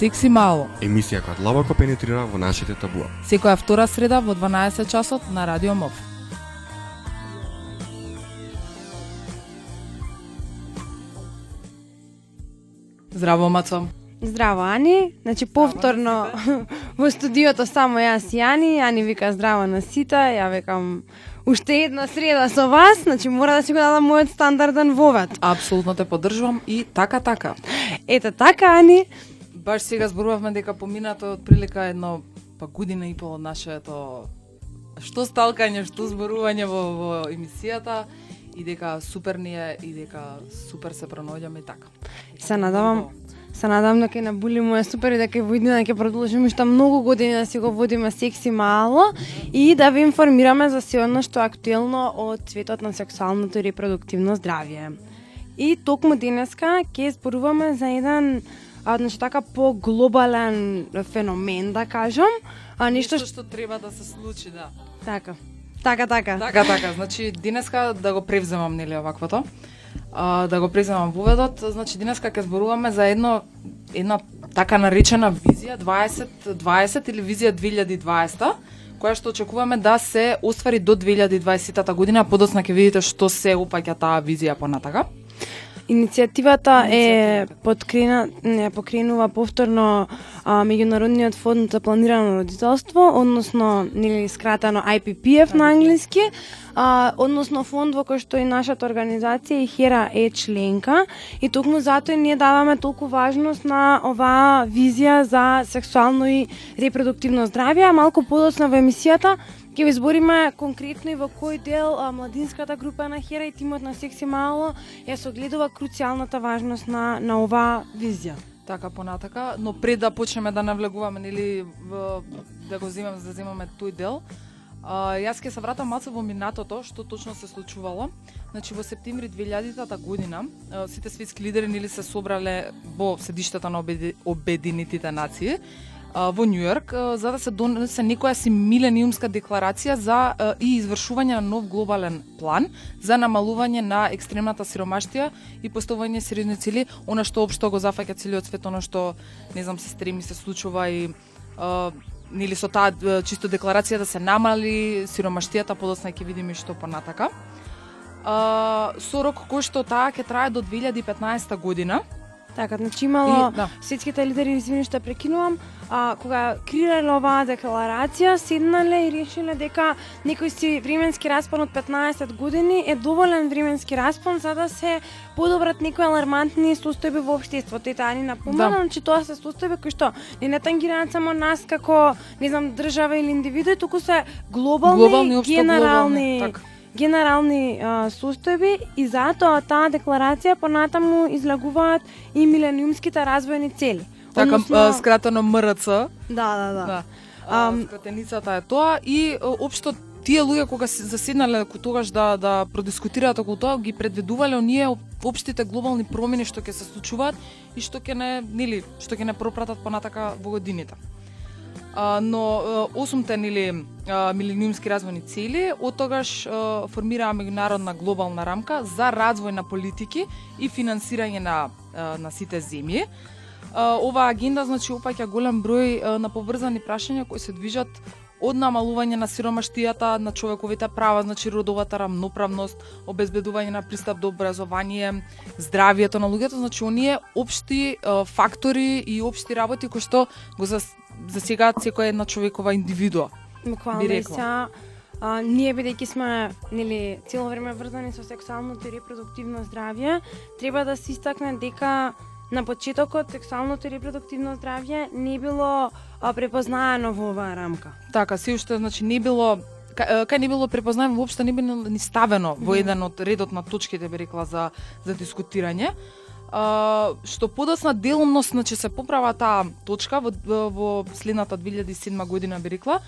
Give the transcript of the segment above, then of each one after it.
Секси мало. Емисија која длабоко пенетрира во нашите табуа. Секоја втора среда во 12 часот на Радио МОВ. Здраво, Мацо. Здраво, Ани. Значи, повторно во студиото само јас и Ани. Ани вика здраво на сите, ја викам уште една среда со вас, значи мора да си го дадам мојот стандарден вовет. Апсолутно те поддржувам и така така. Ете така, Ани. Баш сега зборувавме дека поминато од прилика едно па година и пол од нашето што сталкање, што зборување во, во емисијата и дека супер ни е и дека супер се пронаоѓаме и така. Се надавам Се надам дека да на Були му е супер и да дека во иднина ќе продолжиме уште многу години да си го водиме секси мало и да ви информираме за се оно што е актуелно од светот на сексуалното и репродуктивно здравје. И токму денеска ќе зборуваме за еден а, значи така по-глобален феномен, да кажам, а нешто што, што треба да се случи, да. Така. Така, така. Така, така. Значи, денеска да го превземам, нели, оваквото а, да го преземам воведот, значи денеска ќе зборуваме за едно една така наречена визија 2020 или визија 2020 која што очекуваме да се оствари до 2020 година, подоцна ќе видите што се опаѓа таа визија понатака. Иницијативата е подкрена, не покренува повторно а, меѓународниот фонд за планирано родителство, односно нели скратено IPPF на англиски, а, односно фонд во кој што и нашата организација и Хера е членка и токму затоа ние даваме толку важност на оваа визија за сексуално и репродуктивно здравје, а малку подоцна во емисијата Ќе ви збориме конкретно и во кој дел а, младинската група на Хера и тимот на Секси Мало ја согледува круцијалната важност на, на оваа визија. Така понатака, но пред да почнеме да навлегуваме или в, да го земеме да земаме тој дел, а, јас ќе се вратам малку во минатото, што точно се случувало. Значи во септември 2000 година сите светски лидери нели се собрале во седиштата на Обединетите нации во Нью Йорк за да се донесе некоја си милениумска декларација за и извршување на нов глобален план за намалување на екстремната сиромаштија и поставување сериозни цели, она што општо го зафаќа целиот свет, она што не знам се стреми се случува и нели со таа чисто декларација да се намали сиромаштијата, подоцна ќе видиме што понатака. со рок кој што таа ќе трае до 2015 година. Така, значи имало и, да. светските лидери, извини што прекинувам, а, кога крирале оваа декларација, седнале и решиле дека некој си временски распон од 15 години е доволен временски распон за да се подобрат некои алармантни состојби во општеството. И таа ни напомена, да. че тоа се состојби кои што не не тангираат само нас како, не знам, држава или индивидуи, туку се глобални, глобални генерални глобални, так генерални а, состојби и затоа таа декларација понатаму излагуваат и милениумските развојни цели. Така, Односно... скратено МРЦ. Да, да, да. да. А, скратеницата е тоа и општо тие луѓе кога се заседнале тогаш да да продискутираат околу тоа, ги предвидувале оние општите глобални промени што ќе се случуваат и што ќе не, нели, што ќе не пропратат понатака во годините. Но осумте нели милениумски развојни цели, од тогаш формираа меѓународна глобална рамка за развој на политики и финансирање на на сите земји. Оваа агенда значи опаќа голем број на поврзани прашања кои се движат од намалување на сиромаштијата на човековите права, значи родовата рамноправност, обезбедување на пристап до образование, здравието на луѓето, значи оние општи фактори и општи работи кои што го засегаат секоја една човекова индивидуа. Буквално са а, ние бидејќи сме нели цело време врзани со сексуалното и репродуктивно здравје, треба да се истакне дека на почетокот сексуалното и репродуктивно здравје не било а, препознаено во оваа рамка. Така, се уште значи не било кај не било препознаено воопшто не било ни ставено во еден од редот на точките би рекла за за дискутирање. Што подоцна делумно значи се поправа таа точка во, во следната 2007 година би рекла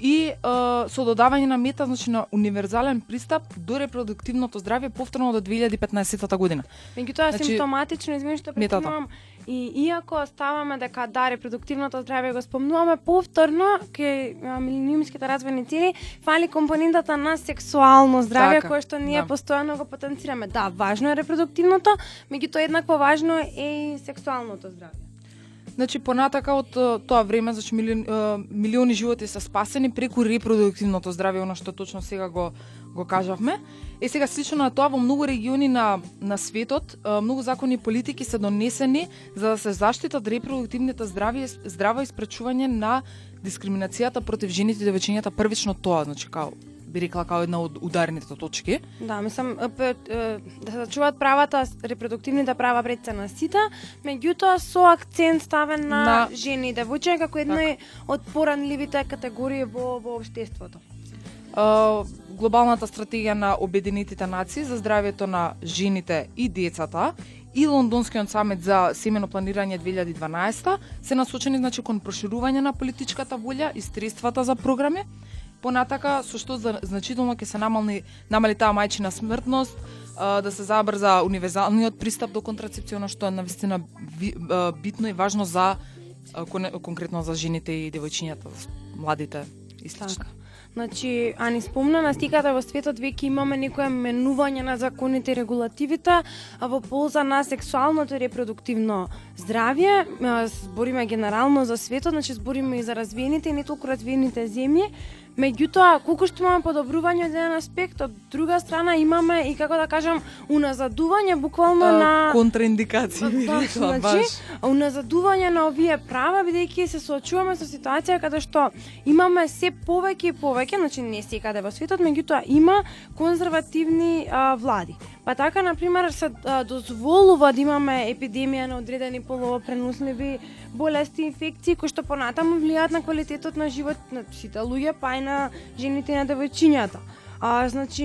и uh, со додавање на мета, значи на универзален пристап до репродуктивното здравје повторно до 2015 година. Меѓутоа значи, симптоматично, извини што прекинувам, и иако ставаме дека да репродуктивното здравје го спомнуваме повторно ке милениумските развојни цели, фали компонентата на сексуално здравје така, кое што ние да. постојано го потенцираме. Да, важно е репродуктивното, меѓутоа еднакво важно е и сексуалното здравје. Значи понатака од тоа време, значи милиони, милиони животи се спасени преку репродуктивното здравје, оно што точно сега го го кажавме. Е сега слично на тоа во многу региони на на светот, многу закони и политики се донесени за да се заштитат репродуктивните здравје здраво испречување на дискриминацијата против жените и девојчињата првично тоа, значи као би рекла као една од ударните точки. Да, мислам да се зачуваат правата, репродуктивните права пред се на сите, меѓутоа со акцент ставен на, На- жени и девојчиња како една Така. од поранливите категории во во општеството. Uh, глобалната стратегија на Обединетите нации за здравјето на жените и децата и Лондонскиот самит за семено планирање 2012 се насочени значи кон проширување на политичката волја и средствата за програми. Понатака со што значително ќе се намали намали таа мајчина смртност, да се забрза универзалниот пристап до контрацепција, она што е навистина битно и важно за конкретно за жените и девојчињата, младите и слично. Така. Значи, а ни спомна на стиката во светот веќе имаме некое менување на законите и регулативите а во полза на сексуалното и репродуктивно здравје. Збориме генерално за светот, значи збориме и за развиените и не толку развиените земји. Меѓутоа, колку што имаме подобрување од еден аспект, од друга страна имаме и како да кажам уназадување буквално А, на контраиндикации би Да, рекла, значи, баш. уназадување на овие права, бидејќи се соочуваме со ситуација каде што имаме се повеќе и повеќе, значи не секаде во светот, меѓутоа има конзервативни а, влади. Па така, на пример, се а, дозволува да имаме епидемија на одредени полово преносливи болести, инфекции, кои што понатаму влијаат на квалитетот на живот на сите луѓе, па и на жените и на девојчињата. А, значи,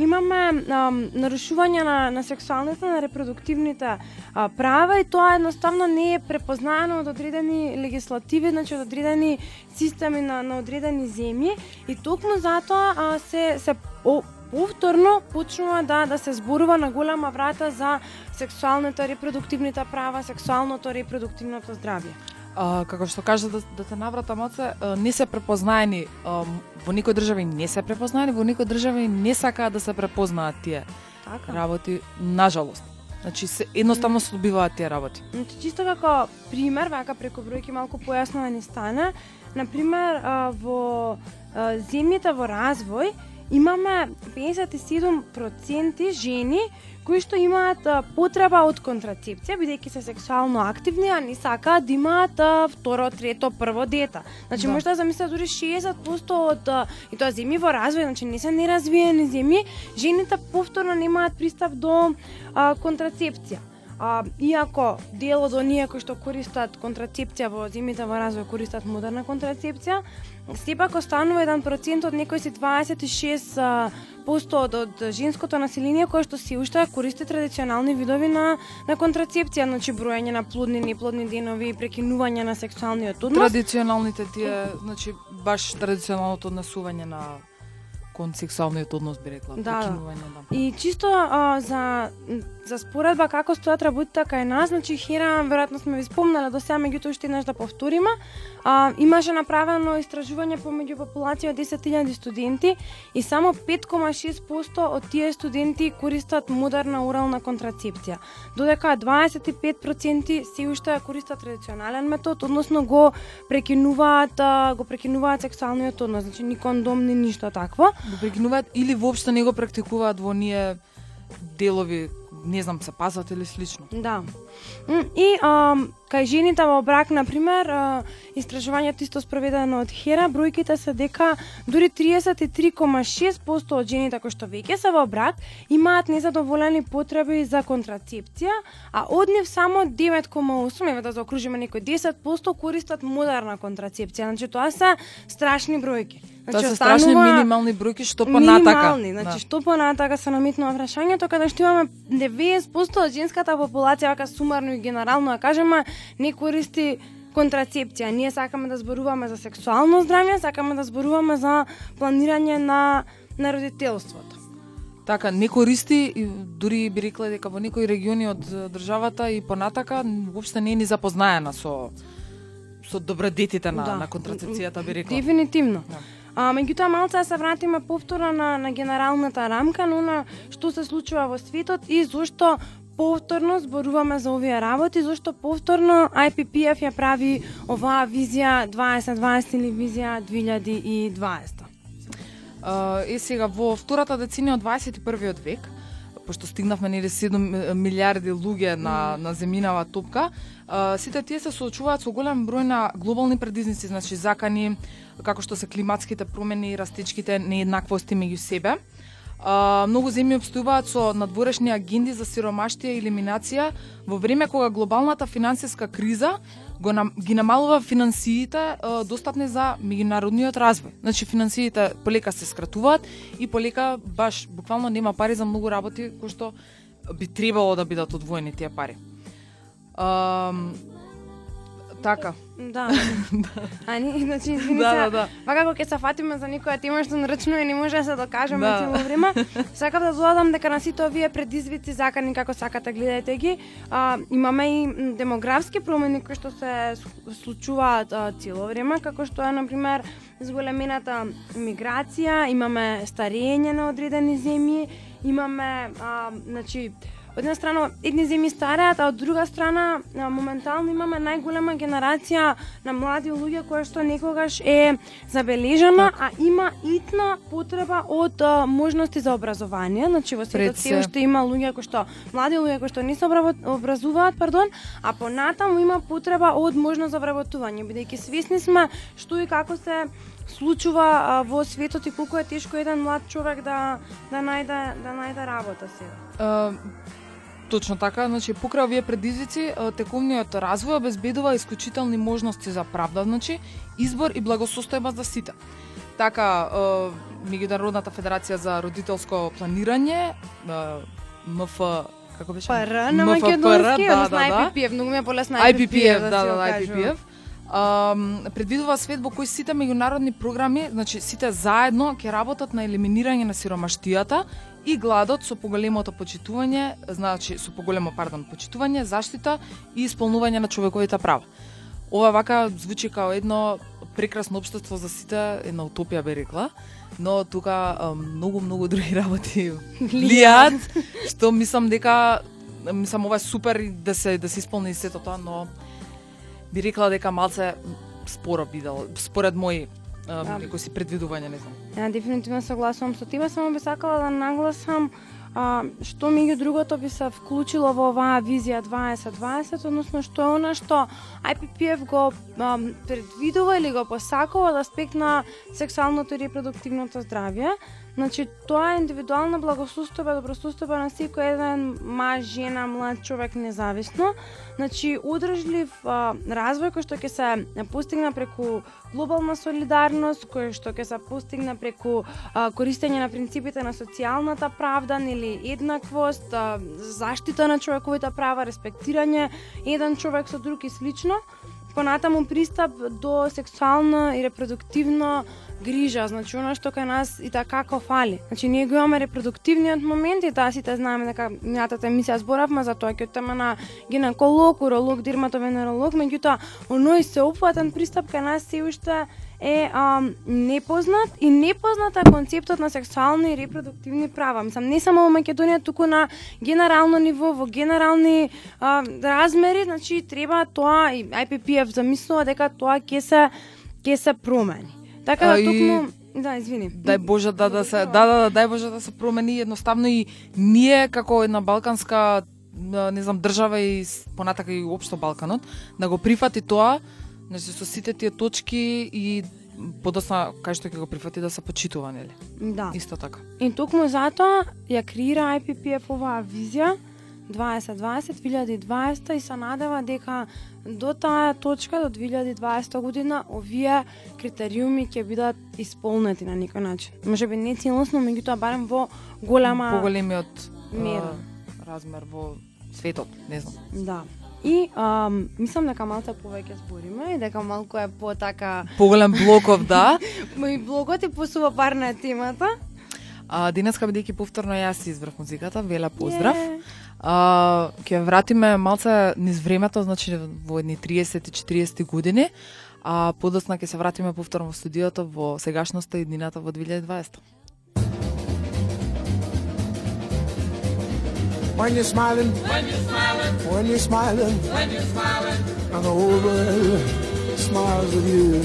имаме а, нарушување на, на сексуалните, на репродуктивните а, права и тоа едноставно не е препознаено од одредени легислативи, значи од одредени системи на, на одредени земји и токму затоа а, се, се о, повторно почнува да да се зборува на голема врата за сексуалните репродуктивните права, сексуалното репродуктивното здравје. А, како што кажа да, да те наврата маце, а, не се препознаени, а, во некои држави не се препознаени, во некои држави не сакаат да се препознаат тие Така. работи, нажалост. Значи, се, едноставно се добиваат тие работи. Значи, чисто како пример, вака преку бројки малку појасно да ни стане, на пример, во земјите во развој имаме 57% жени кои што имаат потреба од контрацепција, бидејќи се сексуално активни, а не сакаат да имаат второ, трето, прво дете. Значи, Да. можете да замислите дури 60% од и тоа земји во развој, значи не се неразвиени земји, жените повторно немаат пристап до а, контрацепција. А, иако дел од оние кои што користат контрацепција во земјите во развој користат модерна контрацепција, сепак останува еден процент од некои си 26 а, посто од, од женското население кое што се уште користи традиционални видови на на контрацепција, значи броење на плодни и неплодни денови, прекинување на сексуалниот однос. Традиционалните тие, значи, баш традиционалното однесување на кон сексуалниот однос би рекла, Да, да. прекинување, да. И чисто а, за за споредба како стојат работите кај нас, значи Хера, веројатно сме ви спомнале до сега, меѓутоа уште еднаш да повториме. А, имаше направено истражување помеѓу популација од 10.000 студенти и само 5,6% од тие студенти користат модерна урална контрацепција, додека 25% се уште користат традиционален метод, односно го прекинуваат го прекинуваат сексуалниот однос, значи ни кондом ни ништо такво. Го прекинуваат или воопшто не го практикуваат во ние делови, не знам, се пазат или слично. Да. И а, кај жените во брак, на пример, а, истражувањето исто спроведено од Хера, бројките се дека дури 33,6% од жените кои што веќе се во брак имаат незадоволени потреби за контрацепција, а од нив само 9,8, еве да заокружиме некој 10% користат модерна контрацепција. Значи тоа се страшни бројки. Тоа се страшни минимални бројки што понатака. Минимални, значи што понатака се наметнува прашањето каде што имаме 90% од женската популација вака сумарно и генерално да кажеме не користи контрацепција. Ние сакаме да зборуваме за сексуално здравје, сакаме да зборуваме за планирање на на родителството. Така, не користи, и дури би рекла дека во некои региони од државата и понатака воопште не е ни запознаена со со добродетите на, Да. на контрацепцијата би рекла. Дефинитивно. Да. А, меѓутоа малце да се вратиме повторно на, на генералната рамка, на она што се случува во светот и зошто повторно зборуваме за овие работи, зашто повторно IPPF ја прави оваа визија 2020 или визија 2020. А, Е сега во втората деценија од 21 век, пошто стигнавме нели 7 милиарди луѓе на на земјинава топка, сите тие се соочуваат со голем број на глобални предизвици, значи закани како што се климатските промени и растичките нееднаквости меѓу себе. А, многу земји обстојуваат со надворешни агенди за сиромаштија и елиминација во време кога глобалната финансиска криза го нам, ги намалува финансиите а, достапни за меѓународниот развој. Значи финансиите полека се скратуваат и полека баш буквално нема пари за многу работи кои што би требало да бидат одвоени тие пари. А, така. Да. а ни, значи, извини Да, да, да. Вака кога ќе се фатиме за никоја тема што нарочно и не може да се докажеме Да. цело време, сакав да додадам дека на сите овие предизвици закани како сакате гледајте ги, а, имаме и демографски промени кои што се случуваат а, цело време, како што е на пример зголемената миграција, имаме старење на одредени земји, имаме а, значи од една страна едни земји стареат, а од друга страна моментално имаме најголема генерација на млади луѓе која што некогаш е забележана, а има итна потреба од а, можности за образование. Значи во светот се. уште има луѓе кои што млади луѓе кои што не се образуваат, пардон, а понатаму има потреба од можност за вработување, бидејќи свесни сме што и како се случува а, во светот и колку е тешко еден млад човек да да најде да најде работа сега. А, Точно така, значи покрај овие предизвици, тековниот развој обезбедува исклучителни можности за правда, значи избор и благосостојба за сите. Така, Меѓународната федерација за родителско планирање, МФ како беше? ПР на македонски, да, односно да, да. IPPF, многу ми е полесно IPPF, да, се да, го да, кажува. IPPF. Um, предвидува свет во кој сите меѓународни програми, значи сите заедно ќе работат на елиминирање на сиромаштијата и гладот со поголемото почитување, значи со поголемо пардон, почитување, заштита и исполнување на човековите права. Ова вака звучи као едно прекрасно општество за сите, една утопија би рекла, но тука многу многу други работи влијаат, што мислам дека мислам ова е супер да се да се исполни сето тоа, но би рекла дека малце споро бидел, според мои Да. некои си предвидувања, не знам. Ја дефинитивно согласувам со тебе, само би сакала да нагласам а, што меѓу другото би се вклучило во оваа визија 2020, односно што е она што IPPF го а, предвидува или го посакува од аспект на сексуалното и репродуктивното здравје. Значи, тоа е индивидуална благосустоба, добросустоба на секој еден маж, жена, млад човек независно. Значи, удржлив а, развој кој што ќе се постигна преку глобална солидарност, кој што ќе се постигна преку а, користење на принципите на социјалната правда, или еднаквост, а, заштита на човековите права, респектирање еден човек со друг и слично. Понатаму пристап до сексуална и репродуктивно грижа, значи она што кај нас и така како фали. Значи ние го имаме репродуктивниот момент и таа сите знаеме дека минатата емисија зборавме за тоа ќе тема на гинеколог, уролог, дерматовенеролог, меѓутоа оној сеопфатен пристап кај нас се уште е а, непознат и непозната концептот на сексуални и репродуктивни права. Мислам, не само во Македонија, туку на генерално ниво, во генерални а, размери, значи треба тоа и IPPF замислува дека тоа ќе се ќе се промени. Така да токму Да, извини. Дај Боже да да се да да да дај Боже да се промени едноставно и ние како една балканска не знам држава и понатака и општо Балканот да го прифати тоа значи со сите тие точки и подосна кај што ќе го прифати да се почитува нели Да. исто така И токму затоа ја креира IPPF оваа визија 2020-2020 и се надева дека до таа точка, до 2020 година, овие критериуми ќе бидат исполнети на некој начин. Може би не целосно, меѓутоа барем во голема... поголемиот мера. а, размер во светот не знам Да. И ам, мислам дека малку повеќе збориме и дека малку е потака поголем блоков да мој блогот и посуопарна е темата. А денеска бидејќи повторно јас си избрав музиката веле поздрав. А, ќе вратиме малце низ времето, значи во едни 30-40 години, а подосна ќе се вратиме повторно во студиото во сегашноста и днината во 2020. When you're smiling, when you're smiling, when you're smiling, when you're smiling, and the whole world smiles with you.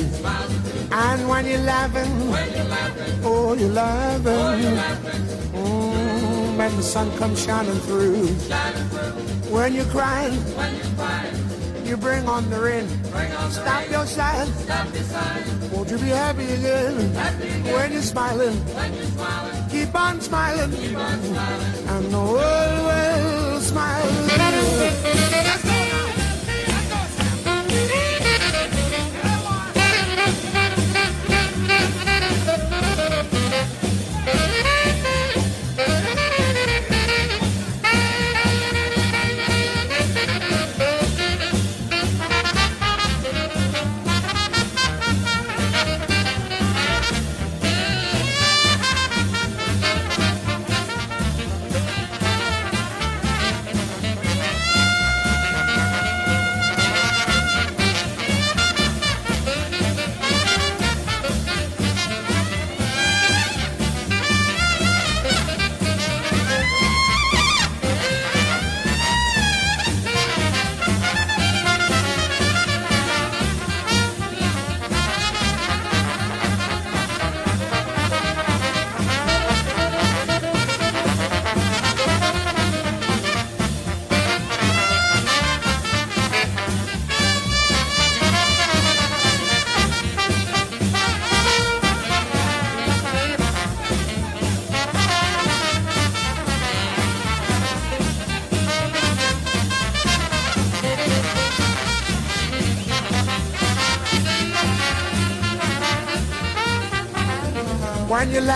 And when you're laughing, you're oh, you're laughing. Mm, when the sun comes shining through. When you're crying, you bring on the rain. Stop your sighing. Won't you be happy again? When you're smiling. Keep on smiling. And the world will smile.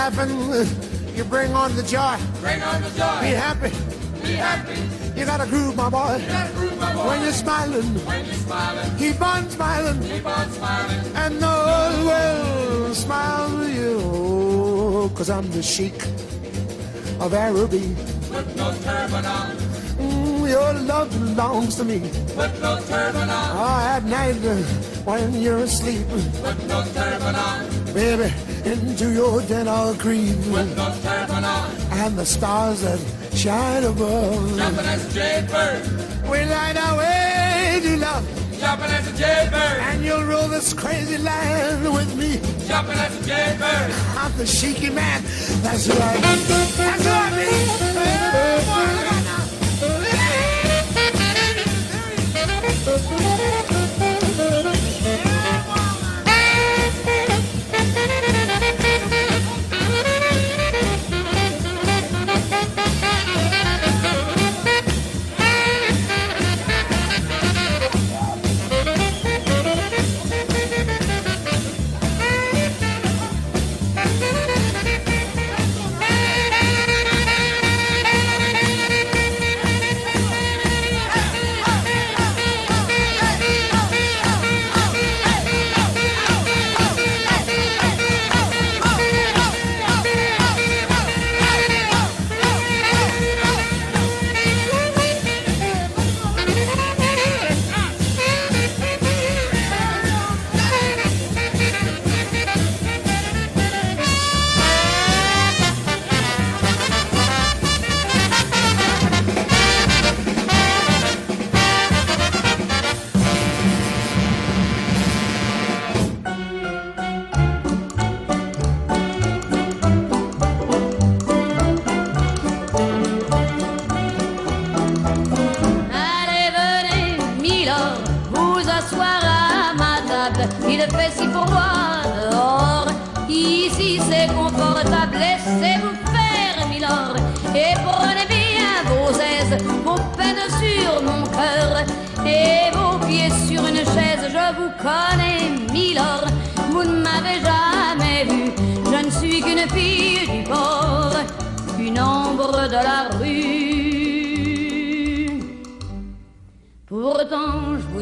Laughing, you bring on the joy. Bring on the joy. Be happy. Be happy. You gotta groove, my boy. You gotta groove, my boy. When you're smiling, when you're smiling, keep on smiling. Keep on smiling. And the world smiles with you. Cause I'm the sheik of Araby. Put no turban on. Mm, your love belongs to me. Put no turban on. Oh, at night when you're asleep. Put no turban on. Baby, into your den I'll creep. Put no. And the stars that shine above. Jumping as a jaybird. We light our way to love. Jumping as a jaybird. And you'll rule this crazy land with me. Jumping as a jaybird. I'm the shaky man. That's who I be. That's who I be. Oh, boy, look out now.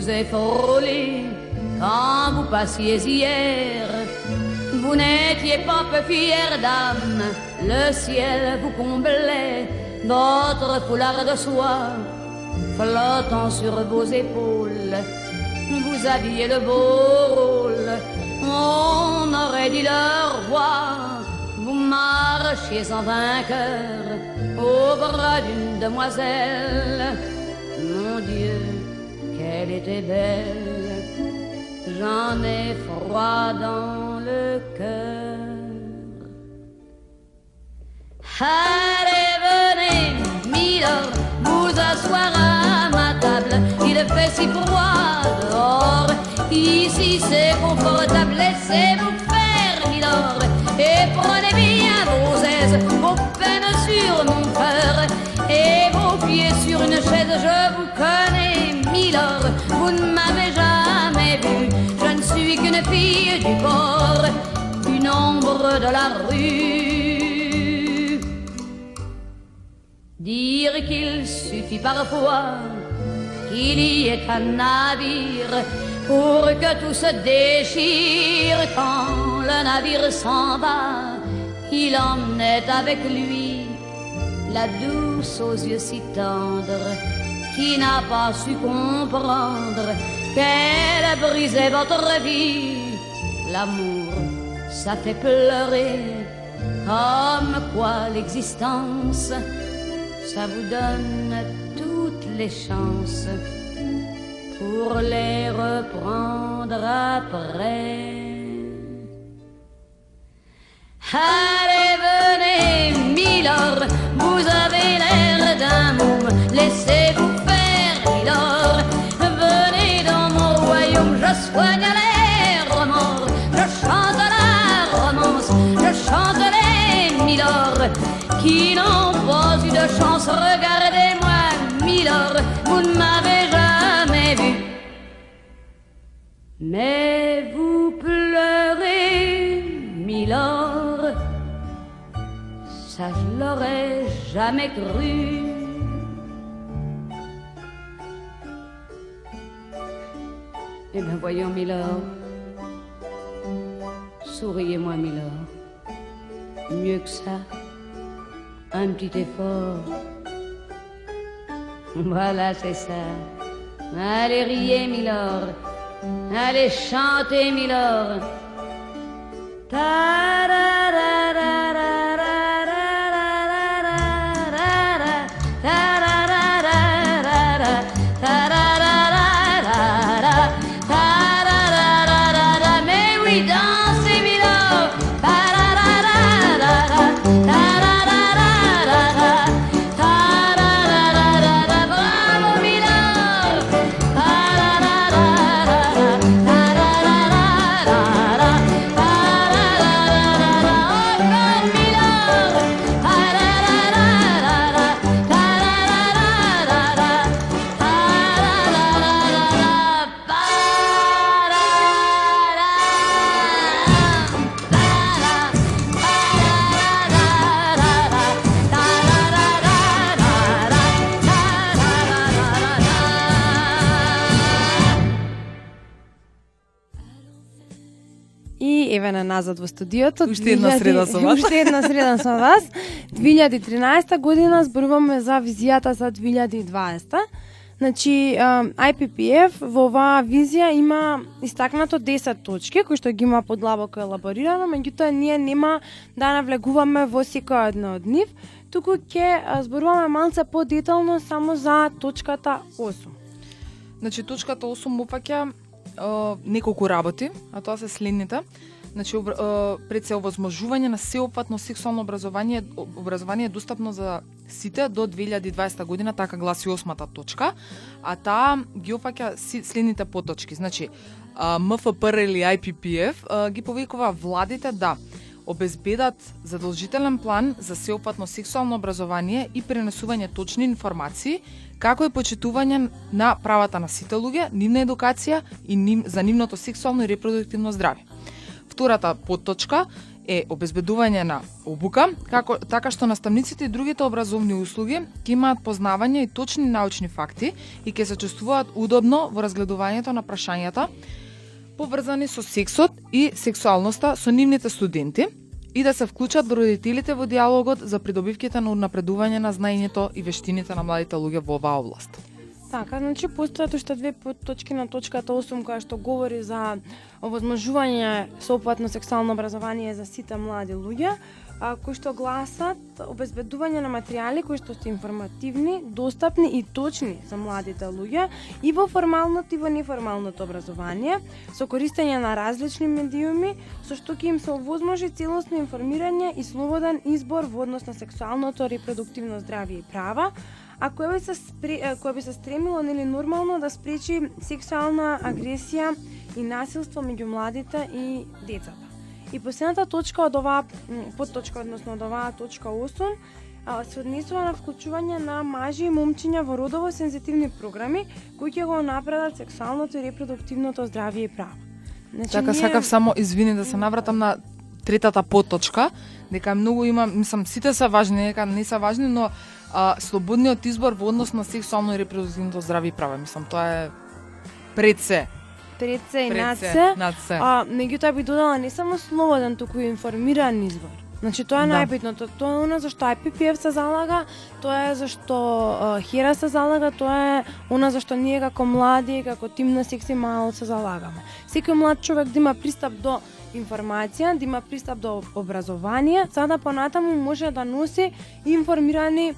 Vous ai frôlé quand vous passiez hier. Vous n'étiez pas peu fière d'âme, le ciel vous comblait, votre foulard de soie flottant sur vos épaules. Vous aviez le beau rôle, on aurait dit le roi. Vous marchiez en vainqueur au bras d'une demoiselle. Mon Dieu, qu'elle était belle. J'en ai froid dans le cœur. Allez, venez, Milord, vous asseoir à ma table. Il fait si froid dehors. Ici c'est confortable, laissez-vous faire, Milord. Et prenez bien vos aises, vos peines sur mon cœur. Et vos pieds sur une chaise, je vous connais, Milord. Vous ne m'avez jamais vu, je ne suis qu'une fille du port, une ombre de la rue. Dire qu'il suffit parfois qu'il y ait un navire pour que tout se déchire quand le navire s'en va. Il emmenait avec lui la douce aux yeux si tendres qui n'a pas su comprendre qu'elle brisait votre vie. L'amour, ça fait pleurer comme quoi l'existence, ça vous donne toutes les chances pour les reprendre après. Allez, venez, Milord, vous avez l'air d'un laissez-vous faire, Milord. Venez dans mon royaume, je soigne les remords, je chante la romance, je chante les Milord, qui n'ont pas eu de chance. Regardez-moi, Milord, vous ne m'avez jamais vu. Mais vous pleurez, Milord, ça je l'aurais jamais cru. Eh bien voyons, Milord, souriez-moi, Milord. Mieux que ça, un petit effort. Voilà, c'est ça. Allez riez, Milord. Allez chanter, Milord. Tada! И еве на назад во студиото. Уште една 2000 среда со вас. Уште една среда со вас. 2013 година зборуваме за визијата за 2020. Значи, IPPF во оваа визија има истакнато 10 точки, кои што ги има подлабоко елаборирано, меѓутоа ние нема да навлегуваме во секоја една од нив, туку ќе зборуваме малце подетално само за точката 8. Значи, точката 8 опаќа неколку работи, а тоа се следните. Значи, обр- пред се овозможување на сеопфатно сексуално образование, образование достапно за сите до 2020 година, така гласи осмата точка, а таа ги опаќа следните поточки. Значи, МФПР или IPPF ги повикува владите да обезбедат задолжителен план за сеопфатно сексуално образование и пренесување точни информации, како и почитување на правата на сите луѓе, нивна едукација и ним, за нивното сексуално и репродуктивно здравје. Втората подточка е обезбедување на обука, како, така што наставниците и другите образовни услуги ќе имаат познавање и точни научни факти и ќе се чувствуваат удобно во разгледувањето на прашањата поврзани со сексот и сексуалноста со нивните студенти и да се вклучат родителите во диалогот за придобивките на напредување на знаењето и вештините на младите луѓе во оваа област. Така, значи постојат уште две точки на точката 8 која што говори за овозможување соопфатно сексуално образование за сите млади луѓе. а, кои што гласат обезбедување на материјали кои што се информативни, достапни и точни за младите луѓе и во формалното и во неформалното образование, со користење на различни медиуми, со што ќе им се овозможи целосно информирање и слободен избор во однос на сексуалното репродуктивно здравје и права, а која би се спре, а, која би се стремило нели нормално да спречи сексуална агресија и насилство меѓу младите и децата. И последната точка од оваа подточка, односно од оваа точка 8, а, се однесува на вклучување на мажи и момчиња во родово сензитивни програми кои ќе го напредат сексуалното и репродуктивното здравје и права. Значи, Така сакав само извини да се навратам на третата подточка, дека многу има, мислам сите се важни, дека не се важни, но а, слободниот избор во однос на сексуално и репродуктивното здравје и права, мислам тоа е пред се, пред се и над се, над се. а меѓутоа би додала не само слободен, туку и информиран избор. Значи тоа е Да. најбитното. Тоа е она за што IPPF се залага, тоа е за што а, Хера се залага, тоа е она за што ние како млади, како тим на секси мало се залагаме. Секој млад човек да има пристап до информација, да има пристап до образование, за да понатаму може да носи информирани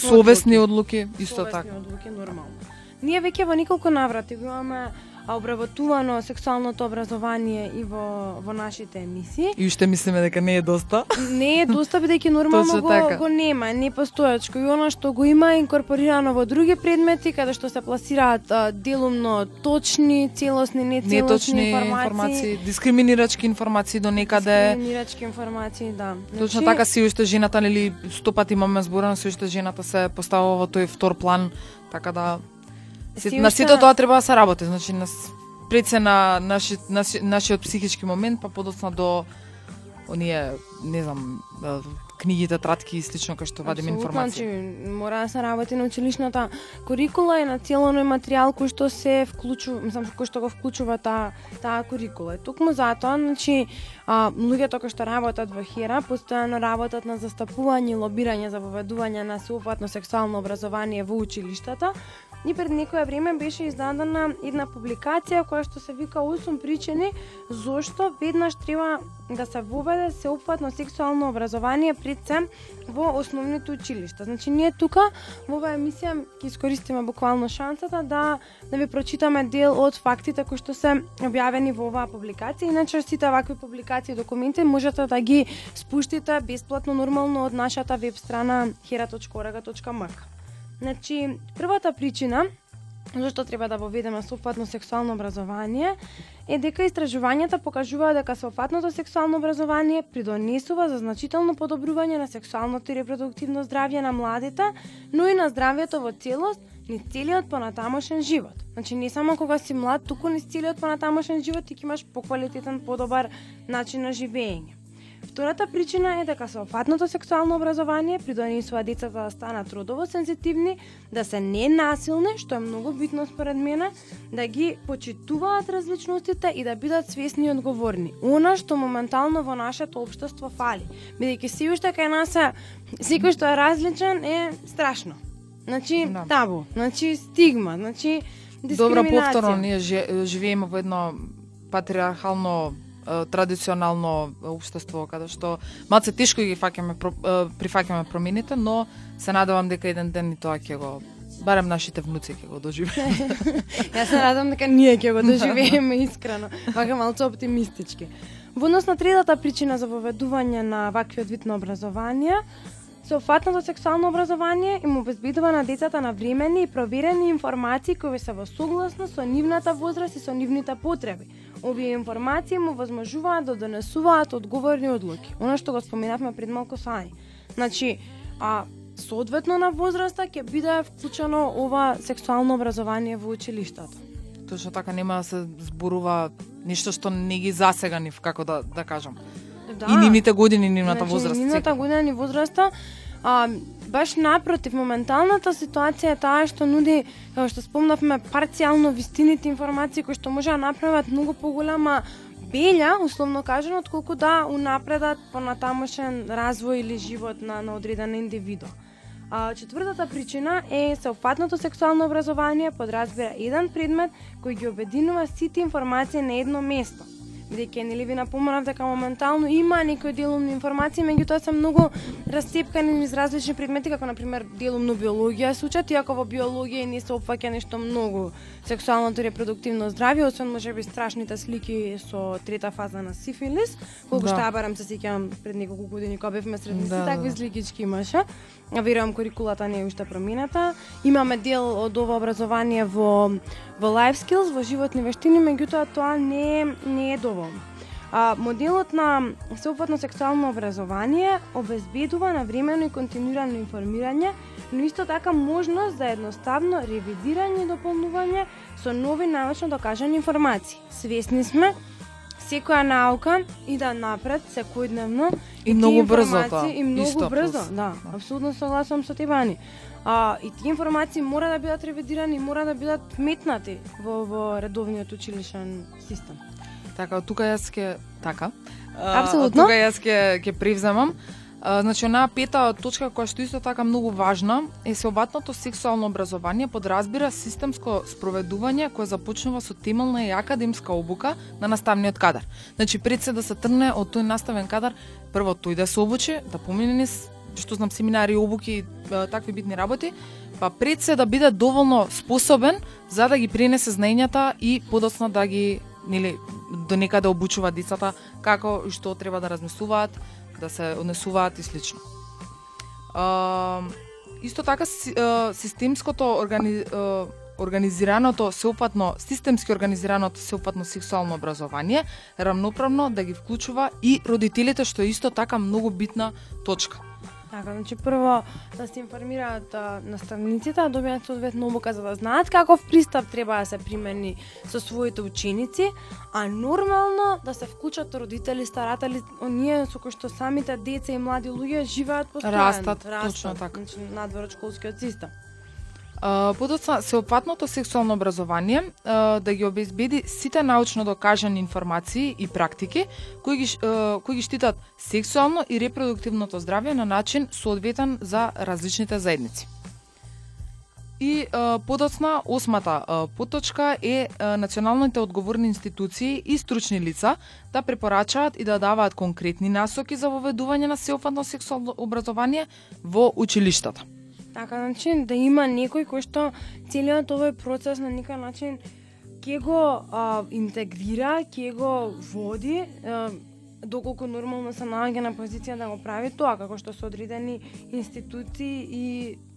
Совесни одлуки, исто совесни така. одлуки нормално. Ние веќе во неколку наврати го имаме обработувано сексуалното образование и во во нашите емисии. И уште мислиме дека не е доста. Не е доста бидејќи нормално го, така. го нема, не постоечко и она што го има е инкорпорирано во други предмети каде што се пласираат а, делумно точни, целосни, нецелосни Неточни информации, информации, дискриминирачки информации до некаде. дискриминирачки информации, да. Точно така си уште жената нели сто пати имаме зборено се уште жената се поставува во тој втор план, така да Си на сето тоа треба да се работи, значи на пред се на наши, наши, нашиот психички момент, па подоцна до оние, не знам, книгите, тратки и слично кај што вадиме информација. Значи, мора да се работи на училишната курикула и на целоној материјал кој што се вклучува, мислам кој што го вклучува таа таа курикула. И токму затоа, значи, а, луѓето кои што работат во Хера постојано работат на застапување и лобирање за воведување на сеопфатно сексуално образование во училиштата. И пред некое време беше издадена една публикација која што се вика 8 причини зошто веднаш треба да се воведе сеопфатно сексуално образование пред се во основните училишта. Значи ние тука во оваа емисија ќе искористиме буквално шансата да да ви прочитаме дел од фактите кои што се објавени во оваа публикација. Иначе сите вакви публикации и документи можете да ги спуштите бесплатно нормално од нашата веб страна hera.org.mk. Значи, првата причина зашто треба да воведеме сопфатно сексуално образование е дека истражувањата покажуваат дека сопфатното сексуално образование придонесува за значително подобрување на сексуалното и репродуктивно здравје на младите, но и на здравјето во целост низ целиот понатамошен живот. Значи не само кога си млад, туку низ целиот понатамошен живот ти ќе имаш поквалитетен, подобар начин на живење. Втората причина е дека соопфатното сексуално образование придонесува децата да станат родово сензитивни, да се ненасилни, што е многу битно според мене, да ги почитуваат различностите и да бидат свесни и одговорни. Она што моментално во нашето општество фали, бидејќи си уште кај нас е секој што е различен е страшно. Значи Да. табу, значи стигма, значи Добро дискриминација. повторно ние жи- живееме во едно патриархално традиционално општество каде што малце тешко ги фаќаме прифаќаме промените, но се надевам дека еден ден и тоа ќе го барем нашите внуци ќе го доживеат. Јас се радам дека ние ќе го доживееме искрено, вака малку оптимистички. Во однос на третата причина за воведување на ваквиот вид на образование, Софатното сексуално образование им обезбедува на децата навремени и проверени информации кои се во согласно со нивната возраст и со нивните потреби. Овие информации му возможуваат да донесуваат одговорни одлуки. Оно што го споменавме пред малку со Ани. Значи, а соодветно на возраста ќе биде вклучено ова сексуално образование во училиштата. Точно така нема да се зборува нешто што не ги засега нив, како да да кажам. Да. И нивните години, нивната значи, возраст. Нивната година ни возраста, а, баш напротив, моменталната ситуација е таа што нуди, како што спомнавме, парцијално вистините информации кои што може да направат многу поголема белја, условно кажано, отколку да унапредат понатамошен развој или живот на, на одреден индивидуум. А, четвртата причина е сеопфатното сексуално образование подразбира еден предмет кој ги обединува сите информации на едно место бидејќи нели ви напоменав дека моментално има некои делумни информации, меѓутоа се многу расцепкани низ различни предмети, како на пример делумно биологија се учат, иако во биологија не се опфаќа нешто многу сексуалното и репродуктивно здравје, освен можеби страшните слики со трета фаза на сифилис, колку Да. што барам се сеќавам пред неколку години кога бевме средници, Да, да, такви да. сликички имаше. А верувам курикулата не е уште променета. Имаме дел од ова образование во во life skills, во животни вештини, меѓутоа тоа не е, не е доволно. А, моделот на сеопфатно сексуално образование обезбедува навремено и континуирано информирање, но исто така можност за едноставно ревидирање и дополнување со нови научно докажани информации. Свесни сме секоја наука иде напред секојдневно И тие многу брзо тоа. И многу Исто, брзо, да. Да. Апсолутно согласувам со тебе, Ани. А, и тие информации мора да бидат ревидирани, мора да бидат метнати во, во редовниот училишен систем. Така, тука јас ќе така. Апсолутно. Тука јас ќе ќе превземам. А, значи, онаа пета точка која што исто така многу важна е сеобатното сексуално образование подразбира системско спроведување кое започнува со темелна и академска обука на наставниот кадар. Значи, пред се да се трне од тој наставен кадар, прво тој да се обучи, да помине низ што знам семинари, обуки, такви битни работи, па пред се да биде доволно способен за да ги пренесе знаењата и подоцна да ги нели до некаде обучува децата како и што треба да размислуваат, да се однесуваат и слично. А, исто така системското органи, организираното сеопатно системски организираното сеопатно сексуално образование рамноправно да ги вклучува и родителите што е исто така многу битна точка. Така, значи прво да се информираат наставниците, да добијат соодветно обука за да знаат каков пристап треба да се примени со своите ученици, а нормално да се вклучат родители, старатели, оние со кои што самите деца и млади луѓе живеат постојано. Растат, точно така. Значи надвор од школскиот систем. А, Подоцна, сеопатното сексуално образование да ги обезбеди сите научно докажани информации и практики кои ги, кои ги штитат сексуално и репродуктивното здравје на начин соодветен за различните заедници. И а, подоцна, осмата а, поточка е а, националните одговорни институции и стручни лица да препорачаат и да даваат конкретни насоки за воведување на сеопатно сексуално образование во училиштата. Така, значи, да има некој кој што целиот овој процес на некој начин ќе го а, интегрира, ќе го води, а, доколку нормално се наоѓа на позиција да го прави тоа, како што се одредени институции и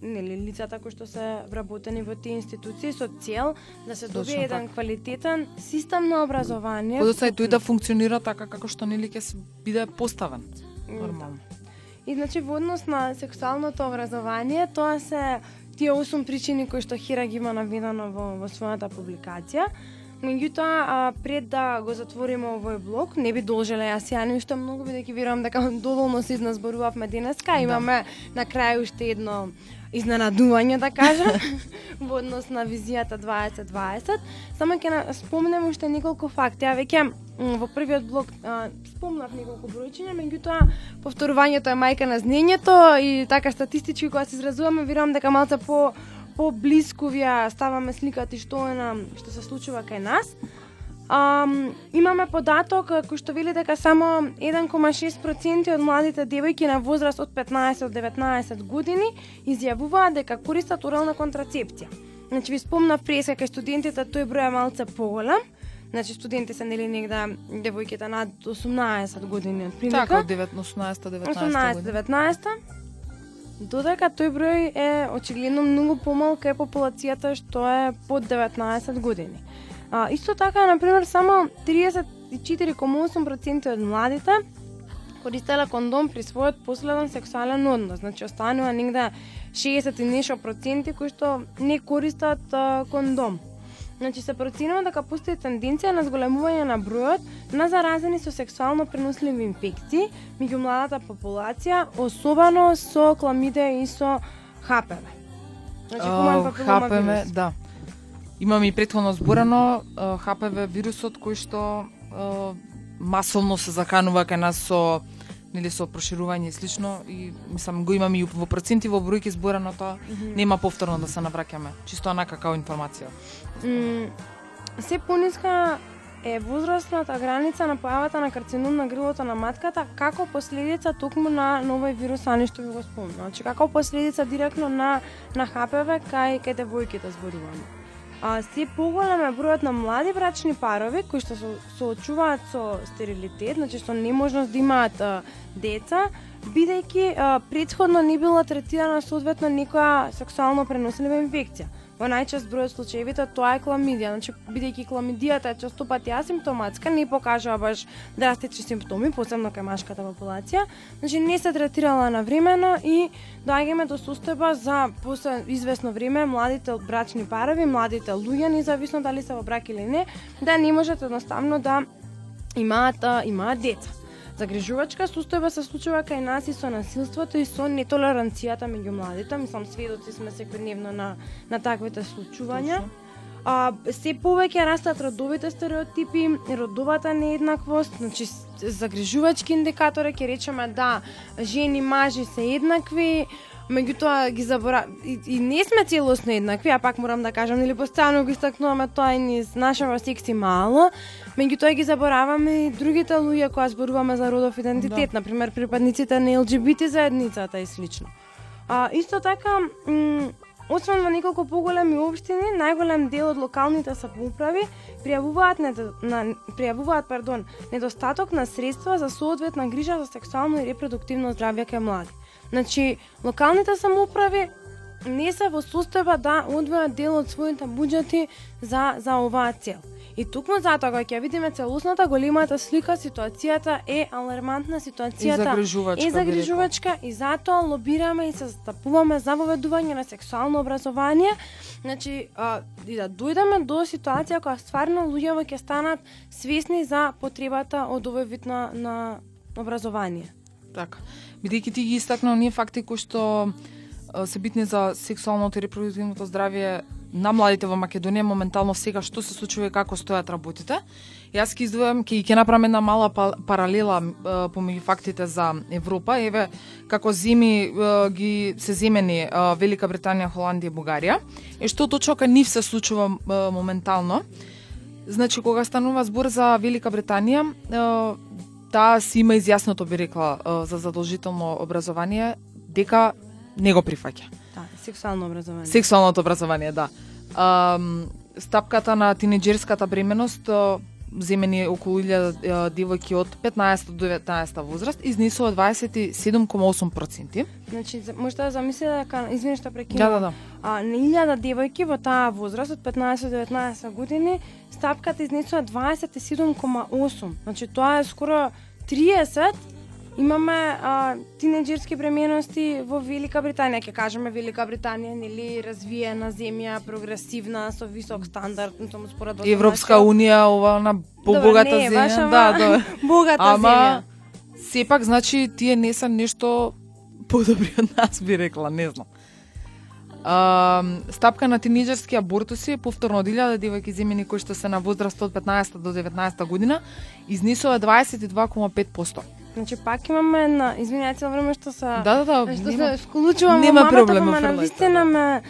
нели лицата кои што се вработени во тие институции со цел да се Точно добие еден така. квалитетен систем на образование. Подоцна и тој да функционира така како што нели ќе биде поставен. Нормално. И значи во однос на сексуалното образование, тоа се тие 8 причини кои што Хира ги има наведено во, во својата публикација. Меѓутоа, пред да го затвориме овој блок, не би должеле јас ја ништо многу, бидејќи верувам дека доволно се изназборувавме денеска. Да. Имаме на крај уште едно изненадување, да кажам, во однос на визијата 2020. Само ќе спомнем уште неколку факти. Ја веќе во првиот блок а, спомнав неколку бројчиња, меѓутоа повторувањето е мајка на знаењето и така статистички кога се изразуваме, верувам дека малце по поблиску ви ја ставаме сликата и што е на што се случува кај нас. Ам, имаме податок кој што вели дека само 1,6% од младите девојки на возраст од 15 до 19 години изјавуваат дека користат орална контрацепција. Значи ви спомнав преска кај студентите тој број е малце поголем. Значи студенти се нели негде девојките над 18 години од прилика. Така, од 19 19 година. 18-19 Додека тој број е очигледно многу помал кај популацијата што е под 19 години. А, исто така, на пример, само 34,8% од младите користеле кондом при својот последен сексуален однос. Значи, останува негде 60 и нешто проценти кои што не користат а, кондом. Значи се проценува дека постои тенденција на зголемување на бројот на заразени со сексуално преносливи инфекции меѓу младата популација, особено со кламидија и со ХПВ. Значи хуман ХПВ, да. Имаме и претходно зборано а, ХПВ вирусот кој што а, масовно се заканува кај нас со нели со проширување и слично и мислам го имаме и во проценти во бројки зборано тоа нема повторно да се навраќаме чисто онака како информација М, се пониска е возрастната граница на појавата на карцином на грлото на матката како последица токму на новој вирус Ани што ви го спомнав. Значи како последица директно на на ХПВ кај кај девојките зборуваме. А се поголем е бројот на млади брачни парови кои што се соочуваат со стерилитет, значи што неможност да имаат а, деца, бидејќи а, предходно не била третирана соодветно некоја сексуално пренослива инфекција. Во најчест број од случаевите тоа е кламидија, значи бидејќи кламидијата е често пати асимптоматска, не покажува баш драстични симптоми, посебно кај машката популација, значи не се третирала на времено и доаѓаме до состојба за после известно време младите брачни парови, младите луѓе, независно дали се во брак или не, да не можат едноставно да имаат имаат деца. Загрижувачка состојба се случува кај нас и со насилството и со нетолеранцијата меѓу младите. Мислам, сведоци сме секојдневно на, на таквите случувања. А, се повеќе растат родовите стереотипи, родовата нееднаквост, значи загрижувачки индикатори ќе речеме да жени, мажи се еднакви, меѓутоа ги забора и, и не сме целосно еднакви, а пак морам да кажам, нели постојано го истакнуваме тоа и низ нашава секси мало, меѓутоа ги забораваме и другите луѓе кога зборуваме за родов идентитет, да. например припадниците на ЛГБТ заедницата и слично. А, исто така, освен во неколку поголеми општини, најголем дел од локалните самоуправи пријавуваат недо, на пријавуваат, пардон, недостаток на средства за соодветна грижа за сексуално и репродуктивно здравје кај млади. Значи, локалните самоуправи не се во состојба да одвојат дел од своите буџети за за оваа цел. И токму затоа кога ќе видиме целосната големата слика, ситуацијата е алармантна, ситуацијата И загрижувачка, е загрижувачка и затоа лобираме и се застапуваме за воведување на сексуално образование, значи а, и да дојдеме до ситуација кога стварно луѓето ќе станат свесни за потребата од овој вид на, на образование. Така. Бидејќи ти ги истакна оние факти кои што се битни за сексуалното и репродуктивното здравје на младите во Македонија моментално сега што се случува и како стојат работите. Јас ќе издвојам, ќе ќе направам една мала паралела помеѓу фактите за Европа. Еве како зими ги се земени Велика Британија, Холандија и Бугарија. И што точно кај нив се случува моментално. Значи кога станува збор за Велика Британија, таа да, си има изјасното би рекла за задолжително образование дека не го прифаќа. Да, сексуално образование. Сексуалното образование, да. А, стапката на тинеџерската бременост земени околу 1000 а, девојки од 15 до 19 возраст изнесува 27,8%. Значи, можете да замислите дека, извини што Да, прекинувам, да, да. а, на 1000 девојки во таа возраст од 15 до 19 години, стапката изнесува 27,8. Значи, тоа е скоро 30 Имаме а, тинеџерски бременности во Велика Британија, ќе кажеме Велика Британија, нели развиена земја, прогресивна, со висок стандард, мислам според Европска унија, ова на побогата баш, земја. ама Да, да. богата земја. Ама сепак значи тие не се нешто подобри од нас би рекла, не знам. А, стапка на тинеџерски абортуси повторно од 1000 девојки земени кои што се на возраст од 15 до 19 година изнесува 22,5%. Значи пак имаме на извинете цело време што се Да, да, да, што нема- се вклучувам нема во мамата, проблем, ама фрлајте, навистина да. ме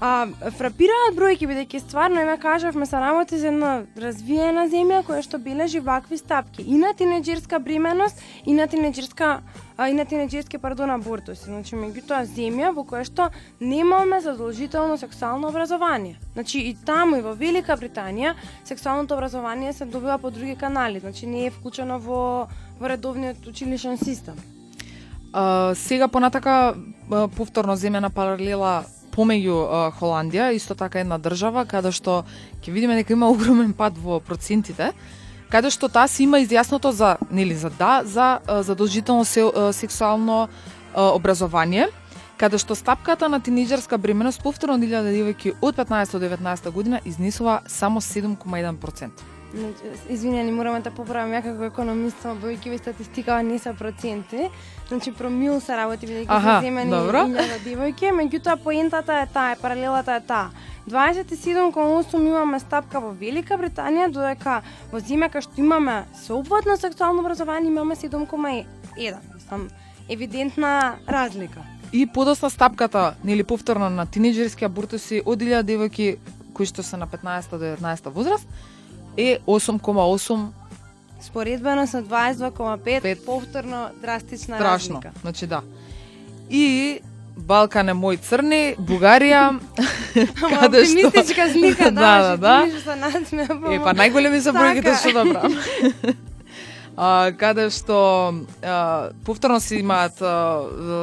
а, фрапираат бројки бидејќи стварно еве кажавме се работи за една развиена земја која што бележи вакви стапки и на тинеџерска бременост и на тинеџерска а, и на тинеџерски пардон абортуси. Значи меѓутоа земја во која што немаме задолжително сексуално образование. Значи и таму и во Велика Британија сексуалното образование се добива по други канали, значи не е вклучено во во редовниот училишен систем. А, сега понатака повторно земена паралела помеѓу Холандија, исто така една држава каде што ќе видиме дека има огромен пад во процентите, каде што таа си има изјасното за нели за да за задолжително се, сексуално образование, каде што стапката на тинеџерска бременост повторно 1000 девојки од 15 до 19 година изнесува само 7,1%. Значи, Извинени, мораме да поправам ја како економист, само бројки ви статистикава не се проценти. Значи промил се работи бидејќи се земени. 1000 девојки, меѓутоа поентата е таа, паралелата е таа. 27,8 имаме стапка во Велика Британија, додека во земја кај што имаме соопфатно сексуално образование имаме 7,1. Мислам, евидентна разлика. И подосна стапката, нели повторно на тинеџерски абортуси од 1000 девојки кои што се на 15 до 19 возраст, е 8,8 Споредбено со 22,5 Пет. повторно драстична страшно. разлика. Значи да. И Балкан е мој црни, Бугарија, каде што... оптимистичка слика, да, да, да, да. Е, па најголеми се бројките Така. што добра. а, каде што а, повторно се имаат а, а,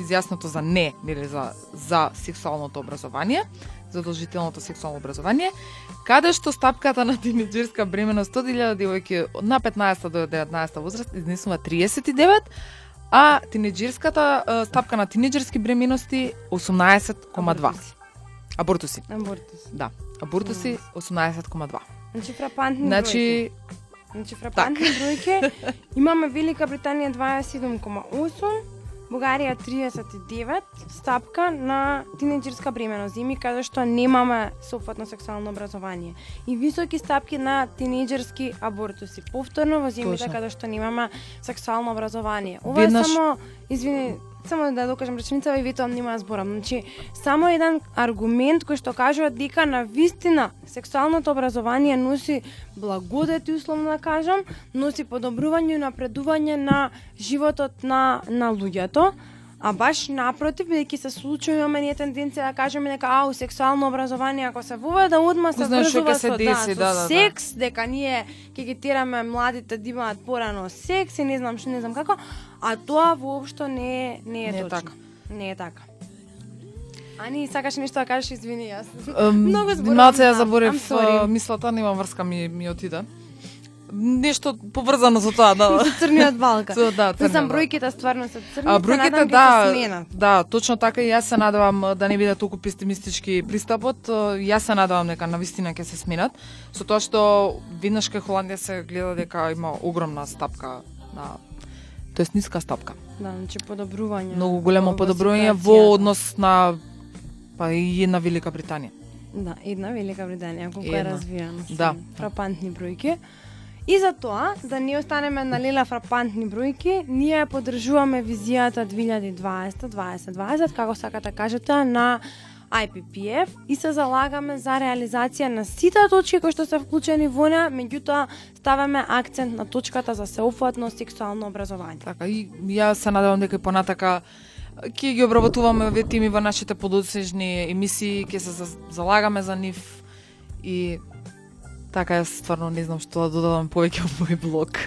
изјаснато за не, нели за за сексуалното образование, задолжителното сексуално образование, каде што стапката на тинеџерска бременост од 1000 девојки на 15 до 19 возраст изнесува 39, а тинеџерската стапка на тинеџерски бременности 18,2. Абортуси. Абортус. Да, абортуси 18,2. Значи фрапантни бројки. Значи, Значи фрапантни бројки. Имаме Велика Британија 27,8, Бугарија 39 стапка на тинеџерска бременост, зими каде што немаме соопфатно сексуално образование. И високи стапки на тинеџерски абортуси. Повторно во земјите каде што немаме сексуално образование. Ова Веднаш- е само, извини, само да докажам реченицава и ветувам нема да зборам. Значи, само еден аргумент кој што кажува дека на вистина сексуалното образование носи благодети, условно да кажам, носи подобрување и напредување на животот на на луѓето, а баш напротив, бидејќи се случаи имаме ние тенденција да кажеме дека ау сексуално образование ако се воведе одма се врзува со деси, да, да, со да, да. секс, дека ние ќе ги тераме младите да имаат порано секс и не знам што, не знам како, а тоа воопшто не е не е Не е точно. така. Не е така. Ани, сакаш нешто да кажеш, извини, јас. Ем, Многу зборувам, Малце ја да, заборев I'm sorry. а, мислата, нема врска ми ми отида. Нешто поврзано со тоа, да. Со црниот балка. Со, да, Мислам, црниот бројките стварно се црни, А бројките да, се да, точно така и јас се надевам да не биде толку песимистички пристапот. Јас се надевам дека на вистина ќе се сменат, со тоа што веднаш кај Холандија се гледа дека има огромна стапка на тоест ниска стапка. Да, значи подобрување. Многу големо подобрување во однос на па и една Велика Британија. Да, една Велика Британија, колку е развиена. се Да. Фрапантни бројки. И за тоа, да не останеме на лела фрапантни бројки, ние поддржуваме визијата 2020-2020, како сакате кажете, на IPPF и се залагаме за реализација на сите точки кои што се вклучени во неа, меѓутоа ставаме акцент на точката за сеопфатно сексуално образование. Така и ја се надевам дека и понатака ќе ги обработуваме овие теми во нашите подосежни емисии, ќе се за- залагаме за нив и така јас стварно не знам што да додадам повеќе во мој блог.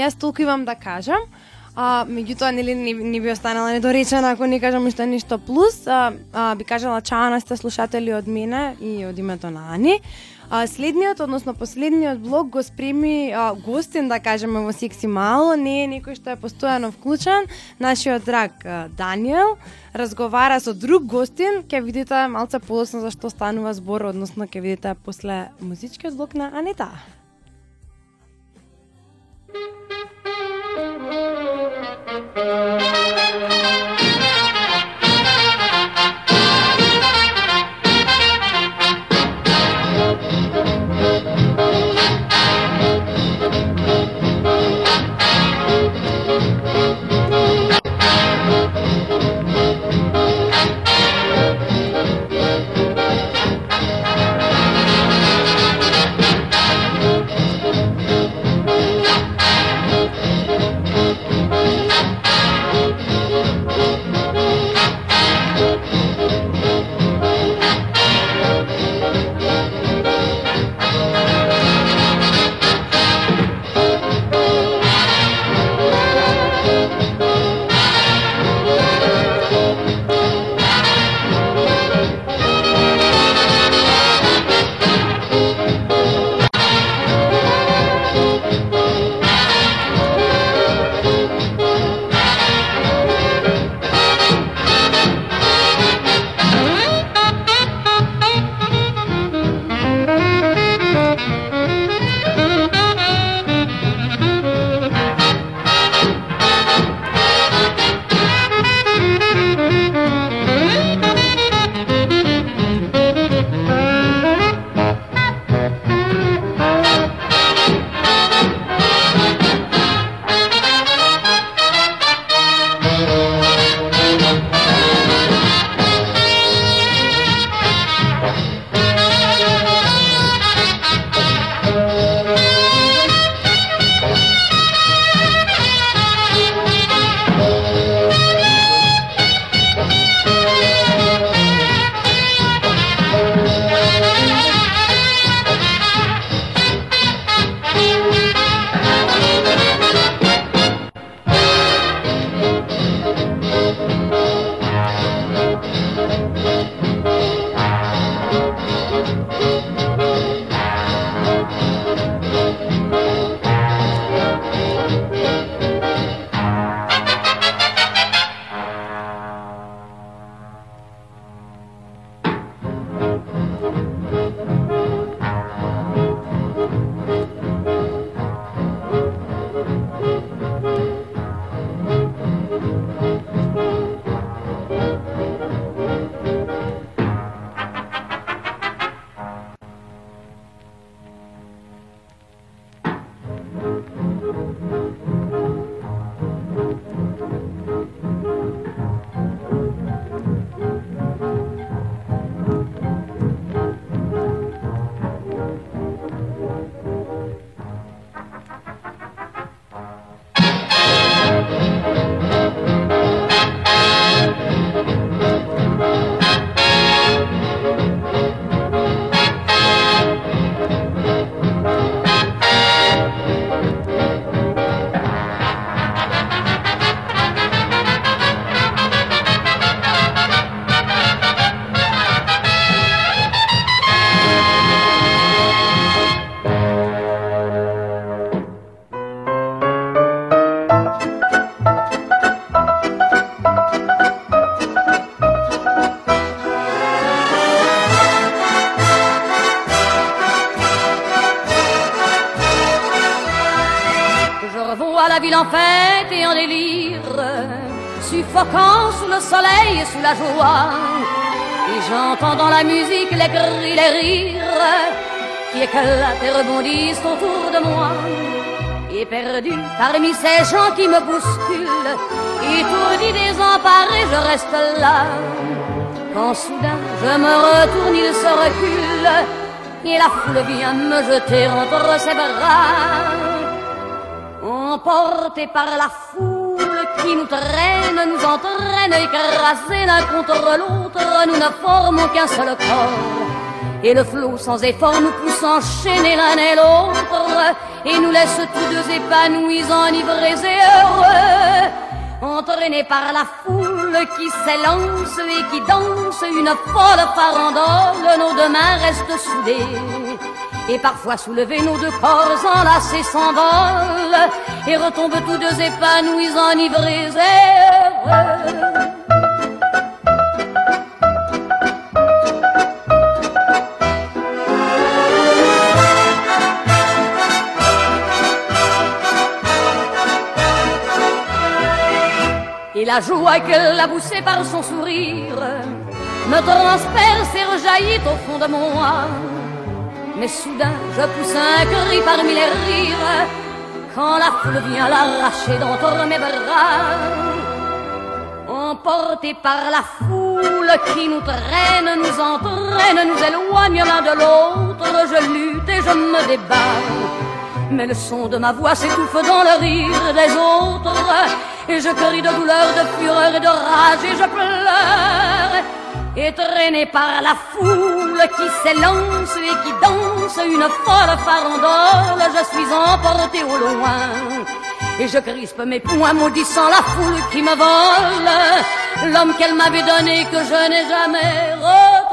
Јас толку имам да кажам. А, меѓутоа, нели, не, не би останала недоречена ако не кажам уште ништо плюс. А, а, би кажала чао на сте слушатели од мене и од името на Ани. А, следниот, односно последниот блог го спреми а, гостин, да кажеме, во Секси Мало. Не е некој што е постојано вклучен. Нашиот драг а, Даниел разговара со друг гостин. Ќе видите малце подоцна за што станува збор, односно ќе видите после музичкиот блог на Анита. Thank Thank you. Et en délire, suffocant sous le soleil et sous la joie. Et j'entends dans la musique les cris, les rires qui éclatent et rebondissent autour de moi. Et perdu parmi ces gens qui me bousculent, étourdi, désemparé, je reste là. Quand soudain je me retourne, il se recule et la foule vient me jeter entre ses bras. Emporté par la foule qui nous traîne, nous entraîne, écrasés l'un contre l'autre, nous ne formons qu'un seul corps. Et le flot sans effort nous pousse enchaîner l'un et l'autre, et nous laisse tous deux épanouis, enivrés et heureux. Entraînés par la foule qui s'élance et qui danse une folle farandole, nos deux mains restent soudées. Et parfois soulevés, nos deux corps enlacés s'envolent et retombent tous deux épanouis, enivrés et la joie qu'elle a poussée par son sourire me transperce et rejaillit au fond de moi. Mais soudain, je pousse un cri parmi les rires quand la foule vient l'arracher d'entre mes bras. Emporté par la foule qui nous traîne, nous entraîne, nous éloigne l'un de l'autre, je lutte et je me débat. Mais le son de ma voix s'étouffe dans le rire des autres et je crie de douleur, de fureur et de rage et je pleure. Et traîné par la foule qui s'élance et qui danse une folle farandole, je suis emporté au loin. Et je crispe mes poings maudissant la foule qui me vole, l'homme qu'elle m'avait donné que je n'ai jamais.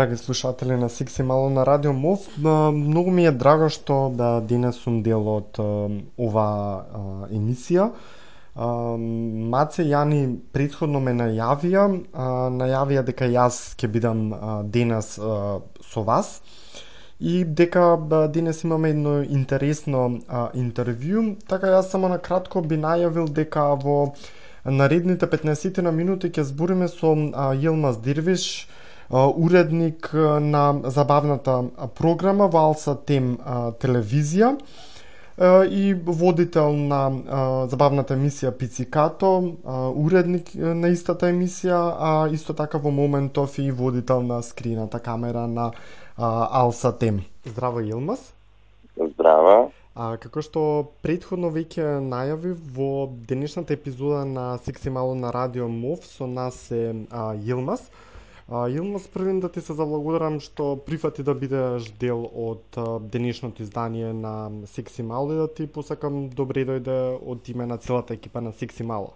Драги слушатели на Сикси Мало на Радио Мов, многу ми е драго што да денес сум дел од ова оваа емисија. Маце Јани предходно ме најавија, најавија дека јас ќе бидам денес со вас и дека денес имаме едно интересно интервју, така јас само на кратко би најавил дека во наредните 15 на минути ќе збориме со Јелмас Дирвиш, уредник на забавната програма Валса Тем телевизија и водител на забавната емисија Пицикато, уредник на истата емисија, а исто така во моментов и водител на скрината камера на Алса Тем. Здраво Илмас. Здраво. А, како што предходно веќе најави во денешната епизода на Секси Мало на Радио МОВ со нас е а, Илмас. А, Илмас, првен да ти се заблагодарам што прифати да бидеш дел од денешното издание на Секси Мало и да ти посакам добре дојде од име на целата екипа на Секси Мало.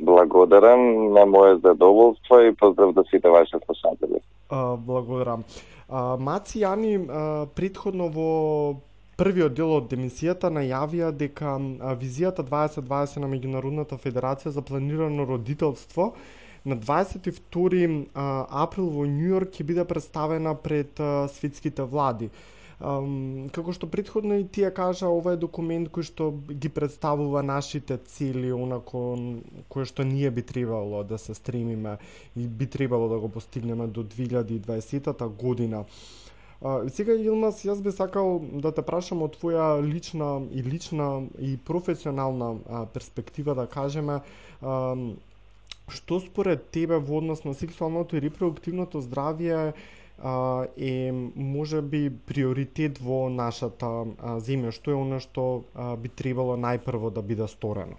Благодарам на моје задоволство и поздрав до сите ваши слушатели. А, благодарам. А, Маци Јани а, предходно во првиот дел од емисијата најавија дека визијата 2020 на Меѓународната федерација за планирано родителство на 22 април во Нью Йорк ќе биде представена пред светските влади. како што предходно и тие кажа, ова е документ кој што ги представува нашите цели, онако кој што ние би требало да се стремиме и би требало да го постигнеме до 2020 година. Сега Илмас, јас би сакал да те прашам од твоја лична и лична и професионална перспектива да кажеме Што според тебе во однос на сексуалното и репродуктивното здравје а, е може би приоритет во нашата а, земја? Што е оно што а, би требало најпрво да биде сторено?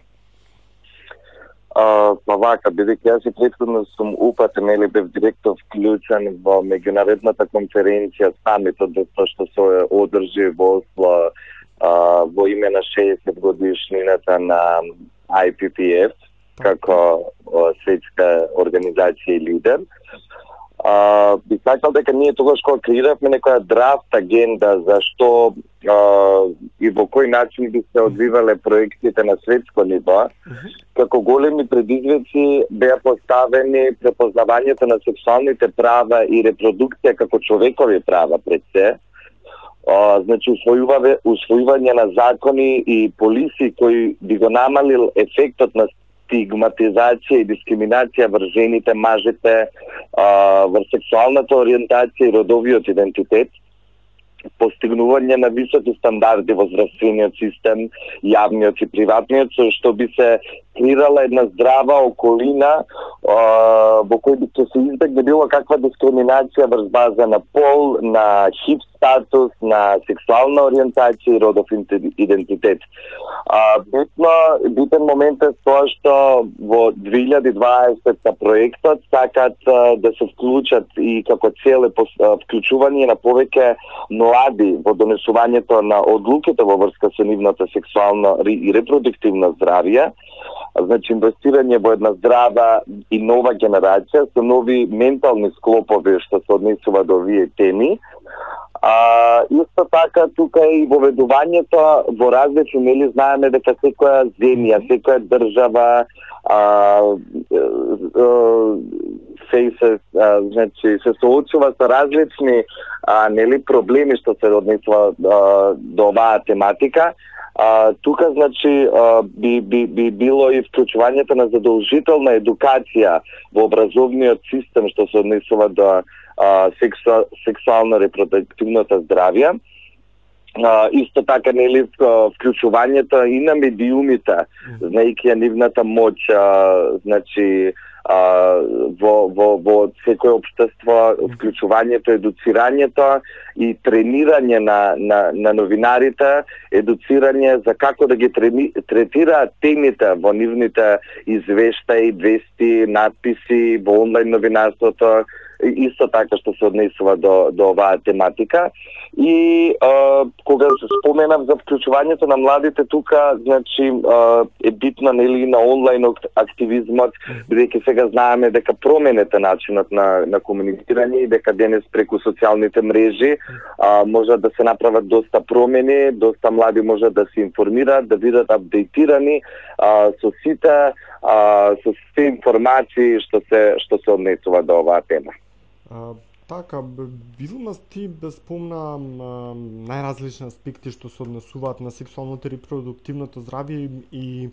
А, па вака, бидејќи јас и претходно сум упатен или бев директно вклучен во меѓународната конференција самитот, тоа што се одржи во Осло во име на 60 годишнината на IPPF како светска организација и лидер. А, би сакал дека ние тогаш кога креиравме некоја драфт агенда за што а, и во кој начин би се одвивале проектите на светско ниво, како големи предизвици беа поставени препознавањето на сексуалните права и репродукција како човекови права пред се, а, значи усвојување, усвојување на закони и полиси кои би го намалил ефектот на стигматизација и дискриминација врз жените, мажите, врз сексуалната ориентација и родовиот идентитет, постигнување на високи стандарди во здравствениот систем, јавниот и приватниот, со што би се креирала една здрава околина во кој би се избегне било каква дискриминација врз база на пол, на хип статус, на сексуална ориентација и родов идентитет. А, битно, битен момент е тоа што во 2020 проектот сакат а, да се вклучат и како цел е вклучување на повеќе млади во донесувањето на одлуките во врска со нивната сексуална и репродуктивна здравје, значи инвестирање во една здрава и нова генерација со нови ментални склопови што се однесува до овие теми. А, исто така тука е и воведувањето во различни нели знаеме дека секоја земја, секоја држава а, се се а, значи се соочува со различни а, нели проблеми што се однесува до оваа тематика. А, тука значи а, би, би, би било и вклучувањето на задолжителна едукација во образовниот систем што се однесува до а, сексу, сексуално репродуктивната здравје. А, исто така нели вклучувањето и на медиумите, знаејќи ја нивната моќ, значи а, во, во, во секое општество, вклучувањето, едуцирањето и тренирање на, на, на новинарите, едуцирање за како да ги трени, третираат темите во нивните извештаи, вести, надписи, во онлайн новинарството, исто така што се однесува до, до оваа тематика. И а, кога се споменав за вклучувањето на младите тука, значи а, е битно нели на онлайн ак- активизмот, бидејќи сега знаеме дека променете начинот на, на комуницирање и дека денес преку социјалните мрежи а, може да се направат доста промени, доста млади може да се информираат, да бидат апдейтирани а, со сите а, со сите информации што се што се однесува до оваа тема. А, така, Вилма ти спомна најразлични аспекти што се однесуваат на сексуалното и репродуктивното здравје и, и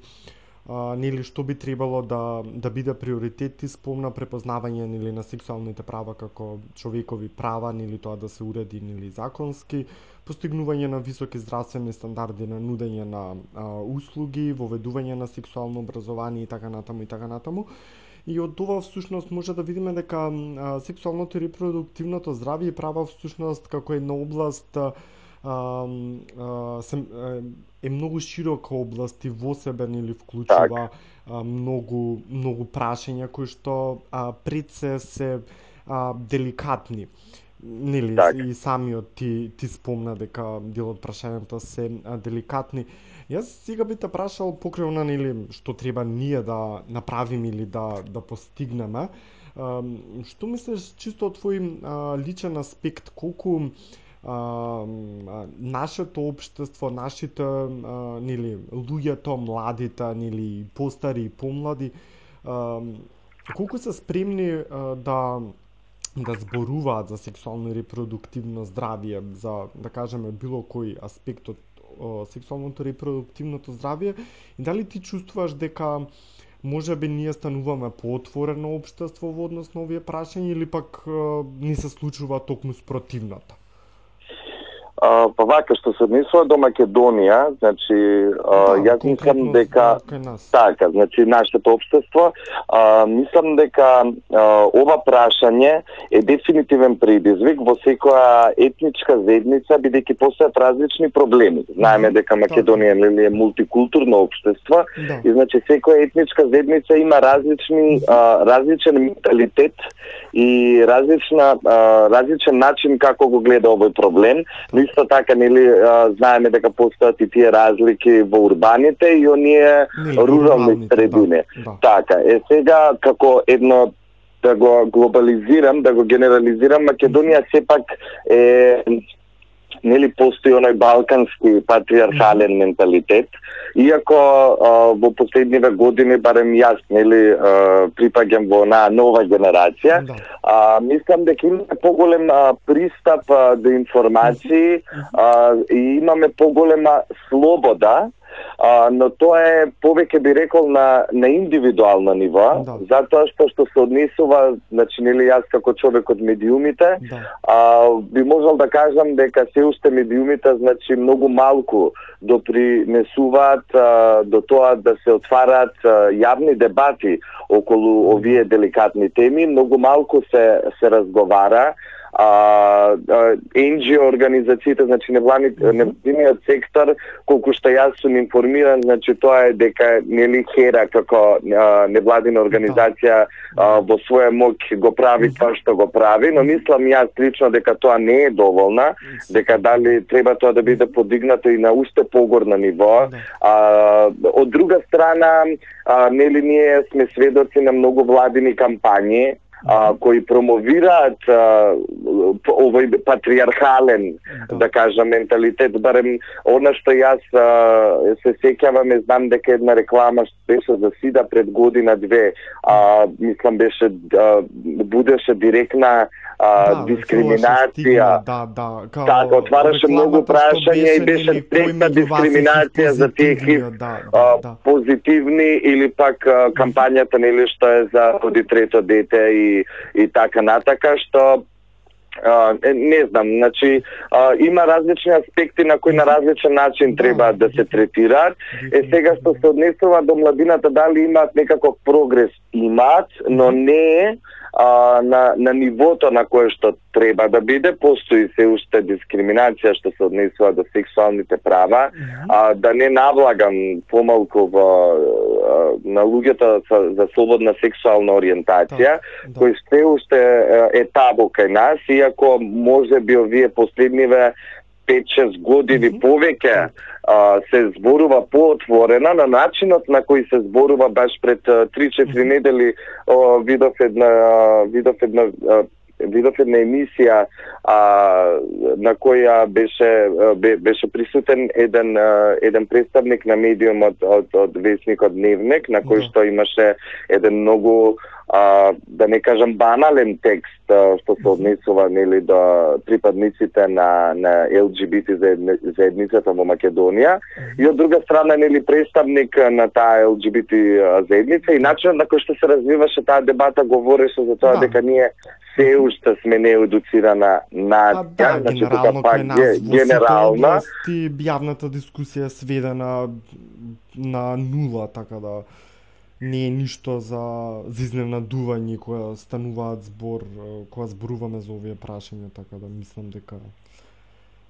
а, нели што би требало да да биде приоритет ти спомна препознавање нели на сексуалните права како човекови права нели тоа да се уреди нели законски постигнување на високи здравствени стандарди на нудење на а, услуги воведување на сексуално образование и така натаму и така натаму. И од ова всушност може да видиме дека сексуалното и репродуктивното здравје и права всушност како една област а, а, се, е многу широка област и во себе нели вклучува а, многу многу прашања кои што а, пред се се а, деликатни. Нели и самиот ти ти спомна дека дел од прашањата се а, деликатни. Јас сега би те прашал покрај она нели што треба ние да направиме или да да постигнеме. Што мислиш чисто од твој личен аспект колку нашето општество, нашите нели луѓето, младите, нели постари и помлади, колку се спремни да да зборуваат за сексуално и репродуктивно здравје, за да кажеме било кој аспект од сексуалното и репродуктивното здравје и дали ти чувствуваш дека може би ние стануваме поотворено општество во однос на овие прашања или пак не ни се случува токму спротивното? А, па вака што се однесува до Македонија, значи а, јас мислам дека така, значи нашето општество, а, мислам дека а, ова прашање е дефинитивен предизвик во секоја етничка заедница бидејќи постојат различни проблеми. Знаеме дека Македонија нели е мултикултурно општество Да. и значи секоја етничка заедница има различни а, различен менталитет и различна а, различен начин како го гледа овој проблем, но исто така нели знаеме дека постојат и тие разлики во урбаните и оние рурални руралните, средини. Да, да. Така, е сега како едно да го глобализирам, да го генерализирам, Македонија сепак е нели постои оној балкански патриархален менталитет, иако а, во последниве години барем јас нели а, припаѓам во онаа нова генерација, Да. а, мислам дека имаме поголем а, пристап а, до информации а, и имаме поголема слобода, а, но тоа е повеќе би рекол на на индивидуално ниво, Да. затоа што што се однесува, значи нели јас како човек од медиумите, Да. а, би можел да кажам дека се уште медиумите значи многу малку допринесуваат а, до тоа да се отвараат а, јавни дебати околу овие деликатни теми, многу малку се се разговара а, а, NGO организациите, значи невладниот сектор, колку што јас сум информиран, значи тоа е дека нели Хера како а, невладина организација а, во своја моќ го прави тоа што го прави, но мислам јас лично дека тоа не е доволна, дека дали треба тоа да биде подигнато и на уште погорно ниво. Да. А, од друга страна, а, нели ние сме сведоци на многу владини кампањи а, кои промовираат а, овој патриархален, да кажам, менталитет, барем она што јас а, се сеќавам, е знам дека една реклама што беше за СИДА пред година две, а, мислам беше а, будеше директна а, Да, дискриминација. стигма, Да, да. Као, Така, отвараше многу прашања и беше е дискриминација за тие Да, да, да. позитивни или пак кампањата нели што е за роди трето дете и и така натака што Uh, не знам, значи uh, има различни аспекти на кои на различен начин треба да се третираат. Е сега што се однесува до младината дали имаат некаков прогрес имаат, но не е а, на, на нивото на кое што треба да биде, постои се уште дискриминација што се однесува до сексуалните права, а, да не навлагам помалку во а, на луѓето со, за слободна сексуална ориентација, да. кој се уште е, е табу кај нас, иако може би овие последниве 5-6 години повеќе а, се зборува поотворена на начинот на кој се зборува баш пред а, 3-4 недели о, видов една а, видов една а, видов една емисија а, на која беше а, бе, беше присутен еден а, еден представник на медиумот од од весникот Дневник на кој Да. што имаше еден многу а, да не кажам банален текст а, што се однесува нели до припадниците на на ЛГБТ заедни- заедницата во Македонија и од друга страна нели представник на таа ЛГБТ заедница и начинот на кој што се развиваше таа дебата говореше за тоа Да. дека ние се уште сме неедуцирана нација, да, значи тука пак сите генерална. области јавната дискусија е сведена на нула, така да не е ништо за, за изненадување кога стануваат збор, кога зборуваме за овие прашања, така да мислам дека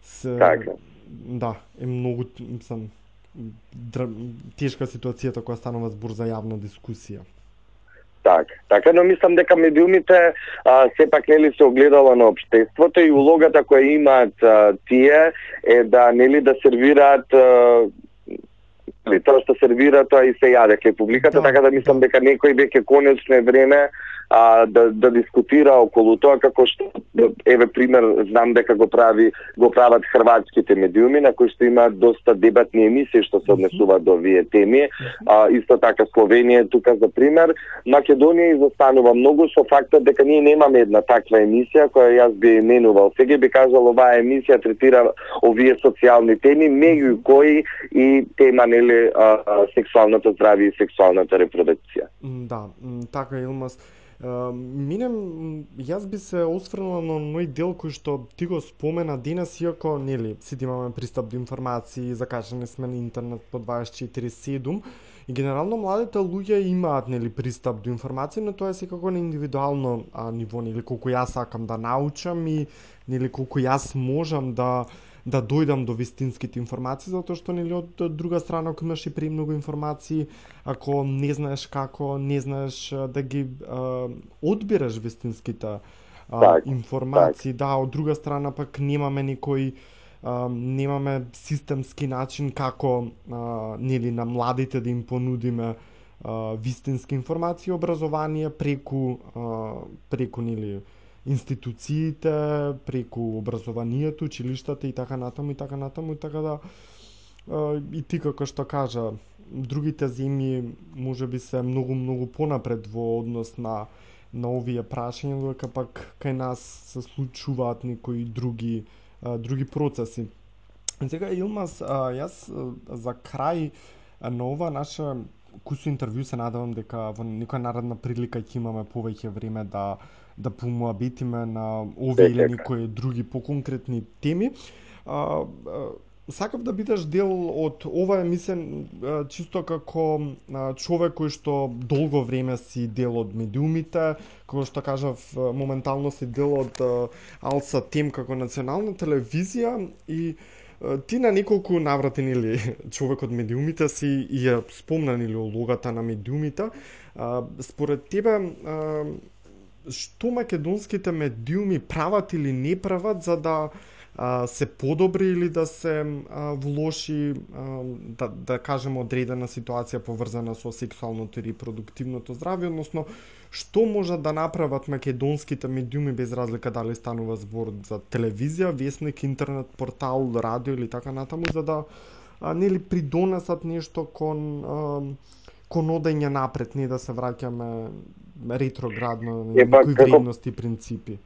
се Така. да, е многу мислам дра, тешка ситуацијата кога станува збор за јавна дискусија. Така, така, но мислам дека медиумите а, сепак нели се огледало на општеството и улогата која имаат а, тие е да нели да сервираат а, тоа што сервира тоа и се јаде кај публиката, Да, така да мислам дека некој веќе конечно е време а, да, да дискутира околу тоа како што еве пример знам дека го прави го прават хрватските медиуми на кои што имаат доста дебатни емисии што се однесуваат до овие теми. А, исто така Словенија тука за пример. Македонија изостанува многу со фактот дека ние немаме една таква емисија која јас би именувал. Сега би кажал оваа емисија третира овие социјални теми, меѓу кои и тема нели сексуалното здравје и сексуалната репродукција. Да, така Илмас. Минем, јас би се осврнала на мој дел кој што ти го спомена денес, иако, нели, сите имаме пристап до информации, закачани сме на интернет по 24/7, и генерално младите луѓе имаат, нели, пристап до информации, но тоа е секако на индивидуално а, ниво, нели, колку јас сакам да научам и, нели, колку јас можам да да дојдам до вистинските информации, затоа што нели од друга страна ако имаш и премногу информации, ако не знаеш како, не знаеш да ги а, одбираш вистинските а, информации, да, од друга страна пак немаме некој а, немаме системски начин како а, нели на младите да им понудиме а, вистински информации образование преку а, преку нели институциите, преку образованието, училиштата и така натаму и така натаму и така да и ти како што кажа другите земји може би се многу многу понапред во однос на на овие прашања, додека пак кај нас се случуваат некои други други процеси. Сега Илмас, јас за крај на ова наша кусо интервју се надевам дека во некоја наредна прилика ќе имаме повеќе време да да помуабитиме на овие или некои други поконкретни теми. А, а, сакав да бидеш дел од ова емисија чисто како човек кој што долго време си дел од медиумите, како што кажав, моментално си дел од Алса Тем како национална телевизија и ти на неколку наврати нели човек од медиумите си и ја спомна нели улогата на медиумите. Според тебе што македонските медиуми прават или не прават за да а, се подобри или да се а, влоши а, да, да кажеме одредена ситуација поврзана со сексуалното и репродуктивното здравје, односно што можат да направат македонските медиуми без разлика дали станува збор за телевизија, весник, интернет портал, радио или така натаму за да а, нели придонесат нешто кон а, кон одење напред, не да се враќаме ретроградно на некои вредности и принципи.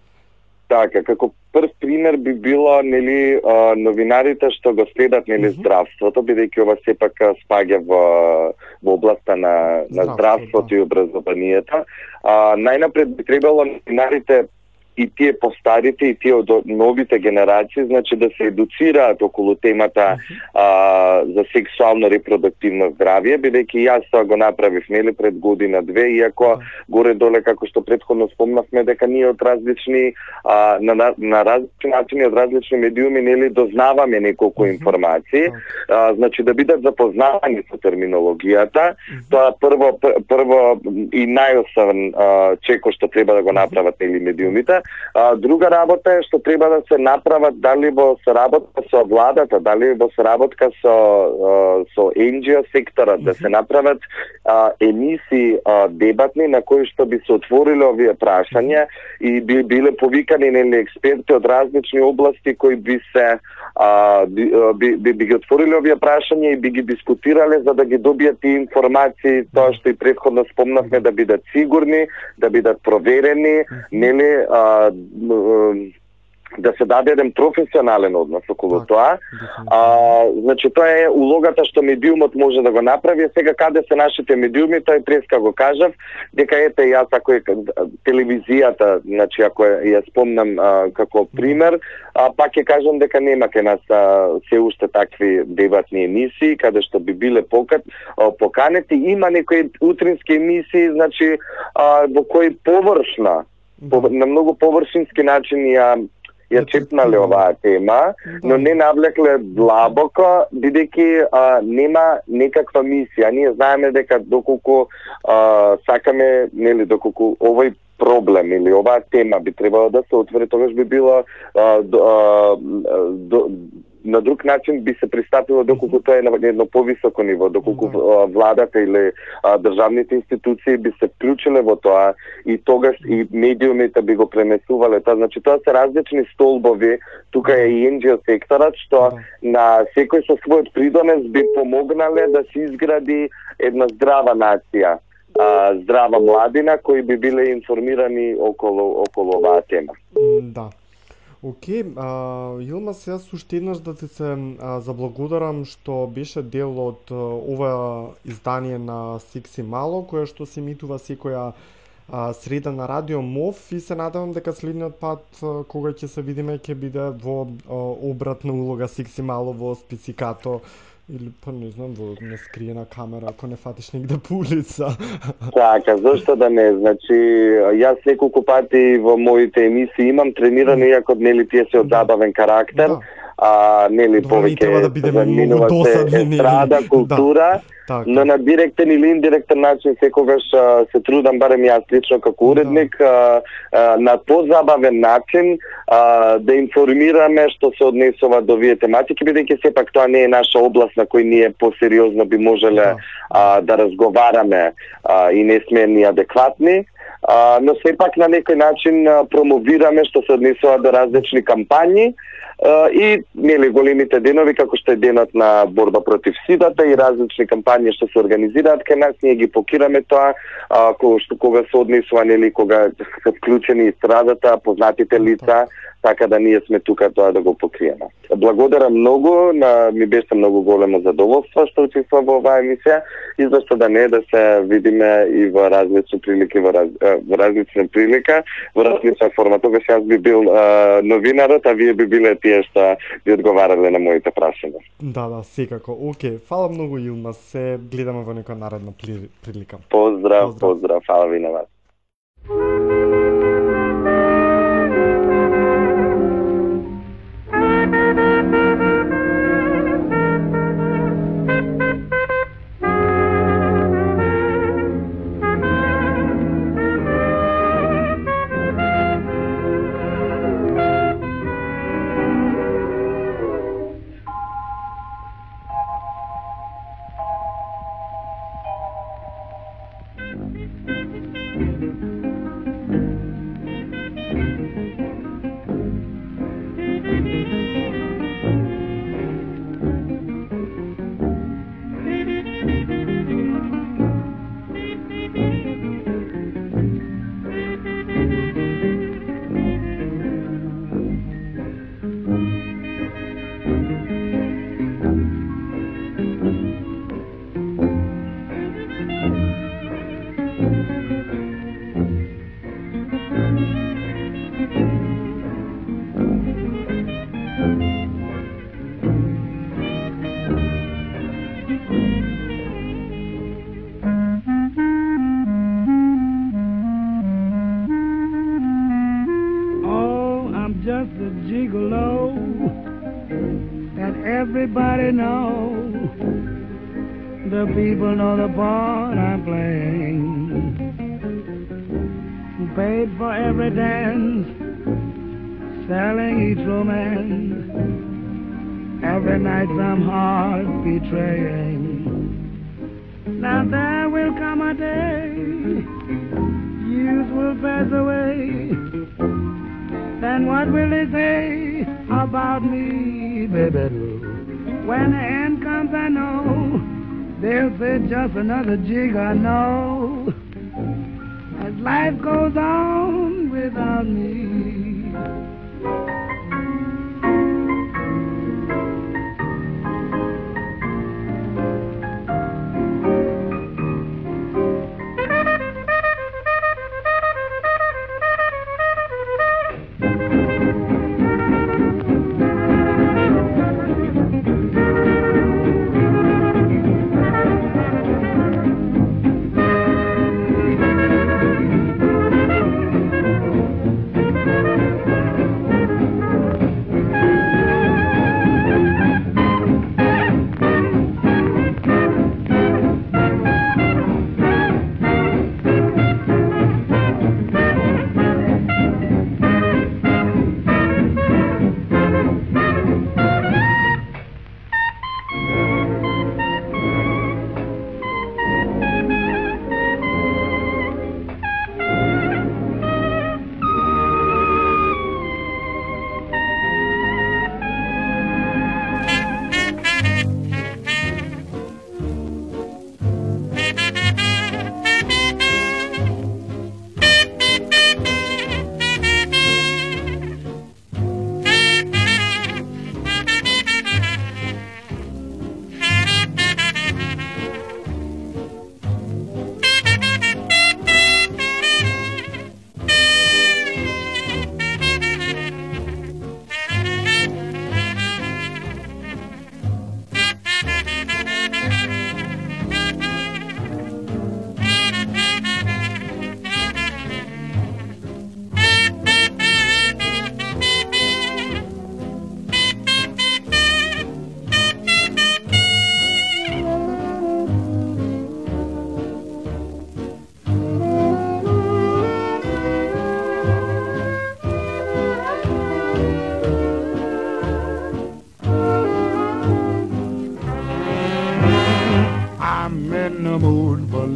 Така, како прв пример би било нели новинарите што го следат нели mm -hmm. здравството бидејќи ова сепак спаѓа во во областа на на здравството да. и образованието. А најнапред би требало новинарите и тие постарите и тие од новите генерации, значи да се едуцираат околу темата а, за сексуално репродуктивно здравје, бидејќи јас тоа го направив нели пред година две, иако горе доле како што предходно спомнавме дека ние од различни а, на, на, на различни начини од различни медиуми нели дознаваме неколку информации, а, значи да бидат запознавани со терминологијата, тоа прво прво и најосновен чеко што треба да го направат нели медиумите, А, друга работа е што треба да се направат дали во соработка со владата, дали во соработка со со NGO секторот, да се направат а, емисии а, дебатни на кои што би се отвориле овие прашања и би биле повикани нели експерти од различни области кои би се а, би, би, би, би ги отвориле овие прашања и би ги дискутирале за да ги добијат тие информации, тоа што и предходно спомнавме да бидат сигурни, да бидат проверени, нели а, да се даде еден професионален однос околу так, тоа. А, значи тоа е улогата што медиумот може да го направи. Сега каде се нашите медиуми, тој преска го кажав, дека ете јас ако е телевизијата, значи ако ја спомнам а, како пример, а, пак ќе кажам дека нема ке нас а, се уште такви дебатни емисии каде што би биле покат а, поканети. Има некои утрински емисии, значи а, во кои површна по, на многу површински начин ја ја чепнале оваа тема, но не навлекле длабоко, бидејќи нема некаква мисија. Ние знаеме дека доколку а, сакаме, нели, доколку овој проблем или оваа тема би требало да се отвори, тогаш би било а, до, а, до, на друг начин би се пристапило доколку тоа е на едно повисоко ниво, доколку да. владата или а, државните институции би се вклучиле во тоа и тогаш и медиумите би го пренесувале тоа. Значи тоа се различни столбови, тука е и NGO секторот што да. на секој со својот придонес би помогнале да се изгради една здрава нација а, здрава младина кои би биле информирани околу околу оваа тема. Да. Океј, okay, Илма, сега суште еднаш да ти се а, заблагодарам што беше дел од а, ова издание на Сикси Мало, кое што се митува секоја а, среда на Радио МОВ и се надевам дека следниот пат а, кога ќе се видиме ќе биде во а, обратна улога Сикси Мало во спицикато Или па не знам, во нескриена камера, ако не фатиш негде по улица. Така, зашто да не? Значи, јас неколку пати во моите емисии имам тренирано, иако нели тие се од да. забавен карактер. Да а, нели повеќе да бидеме досадни, естрада, Да. култура, Така. но на директен или индиректен начин секогаш а, се трудам барем јас лично како уредник а, а, на позабавен начин а, да информираме што се однесува до овие тематики бидејќи сепак тоа не е наша област на кој ние посериозно би можеле Да. а, да разговараме а, и не сме ни адекватни. А, но сепак на некој начин а, промовираме што се однесува до различни кампањи и нели големите денови како што е денот на борба против сидата и различни кампањи што се организираат кај нас ние ги покираме тоа а, кога што кога се однесува нели кога се вклучени и страдата, познатите лица, така да ние сме тука тоа да го покриеме. Благодарам многу, на ми беше многу големо задоволство што учествувам во оваа емисија и зашто да не да се видиме и во различни прилики во, раз, во различни прилика, во различна форма. Тогаш јас би бил е, новинарот, а вие би биле тие што би одговарале на моите прашања. Да, да, секако. Океј, фала многу Илма, се гледаме во некоја наредна прилика. Поздрав, Поздрав. поздрав, фала ви на вас. Knows. The people know the part I'm playing. Paid for every dance, selling each romance. Every night some heart betraying. Now there will come a day, youth will pass away. Then what will they say about me, baby? When the end comes, I know they'll just another jig. I know as life goes on without me.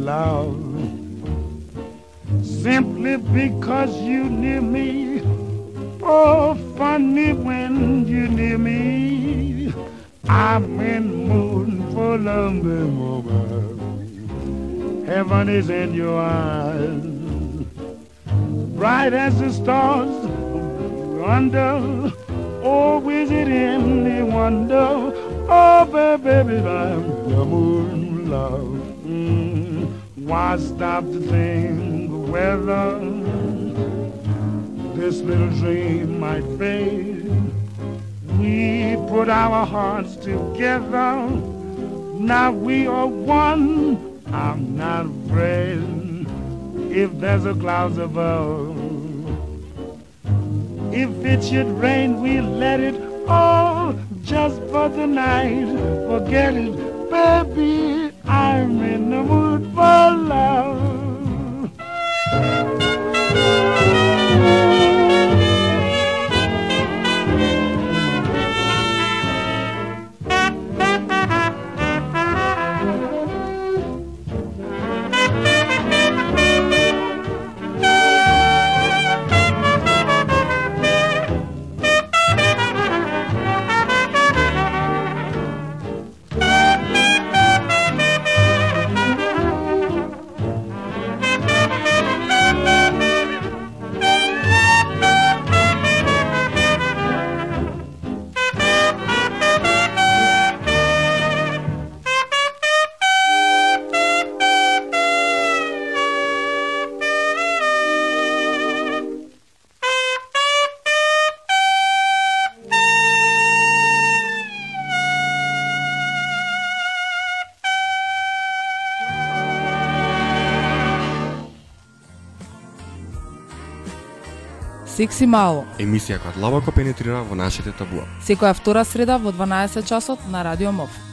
Love. Simply because you near me. Oh, funny when you near me. I'm in the mood for love, mama. Heaven is in your eyes, bright as the stars under. Oh, is it any wonder? Oh, baby, baby, I'm your moon love. Mm, why stop to think whether this little dream might fade? We put our hearts together. Now we are one. I'm not afraid if there's a cloud above. If it should rain, we'll let it all just for the night. Forget it, baby. I'm in the mood for love. Секси мало. Емисија која длабоко пенетрира во нашите табуа. Секоја втора среда во 12 часот на Радио МОВ.